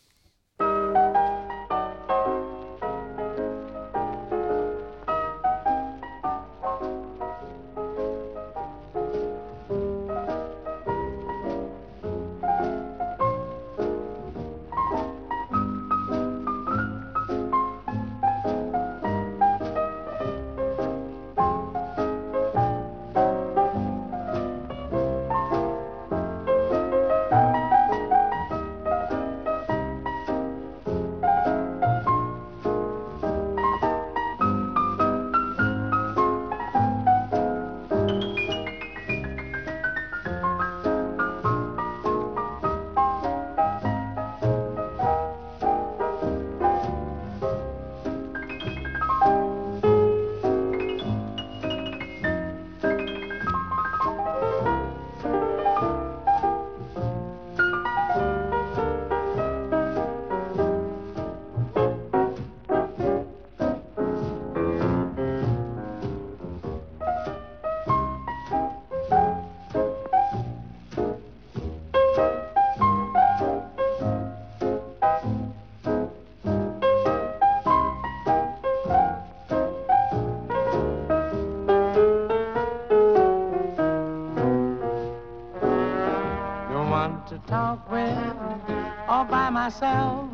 myself.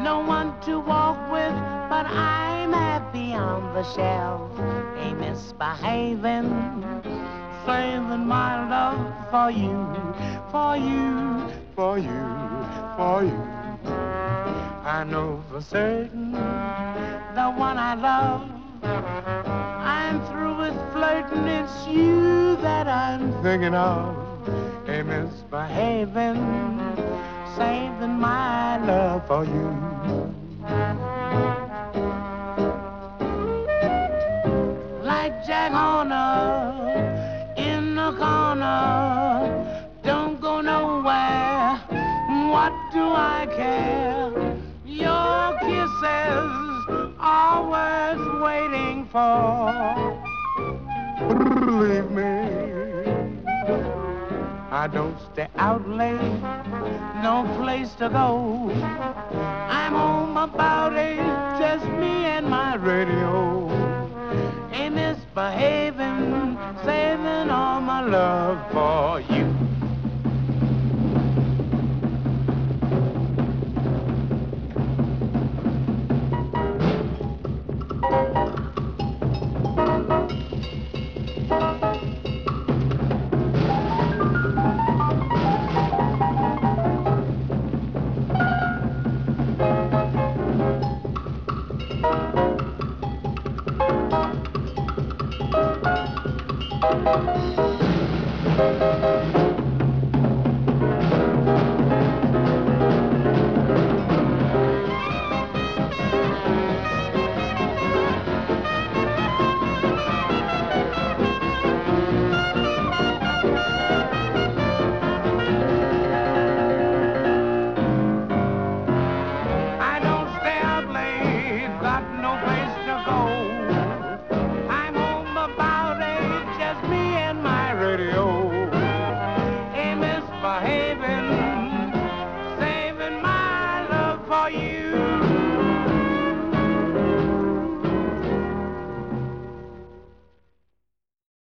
No one to walk with, but I'm happy on the shelf. Ain't misbehaving, saving my love for you, for you, for you, for you. I know for certain the one I love. I'm through with flirting, it's you that I'm thinking of. You. I don't stay out late, no place to go. I'm home about eight, just me and my radio. Ain't misbehaving, saving all my love for you.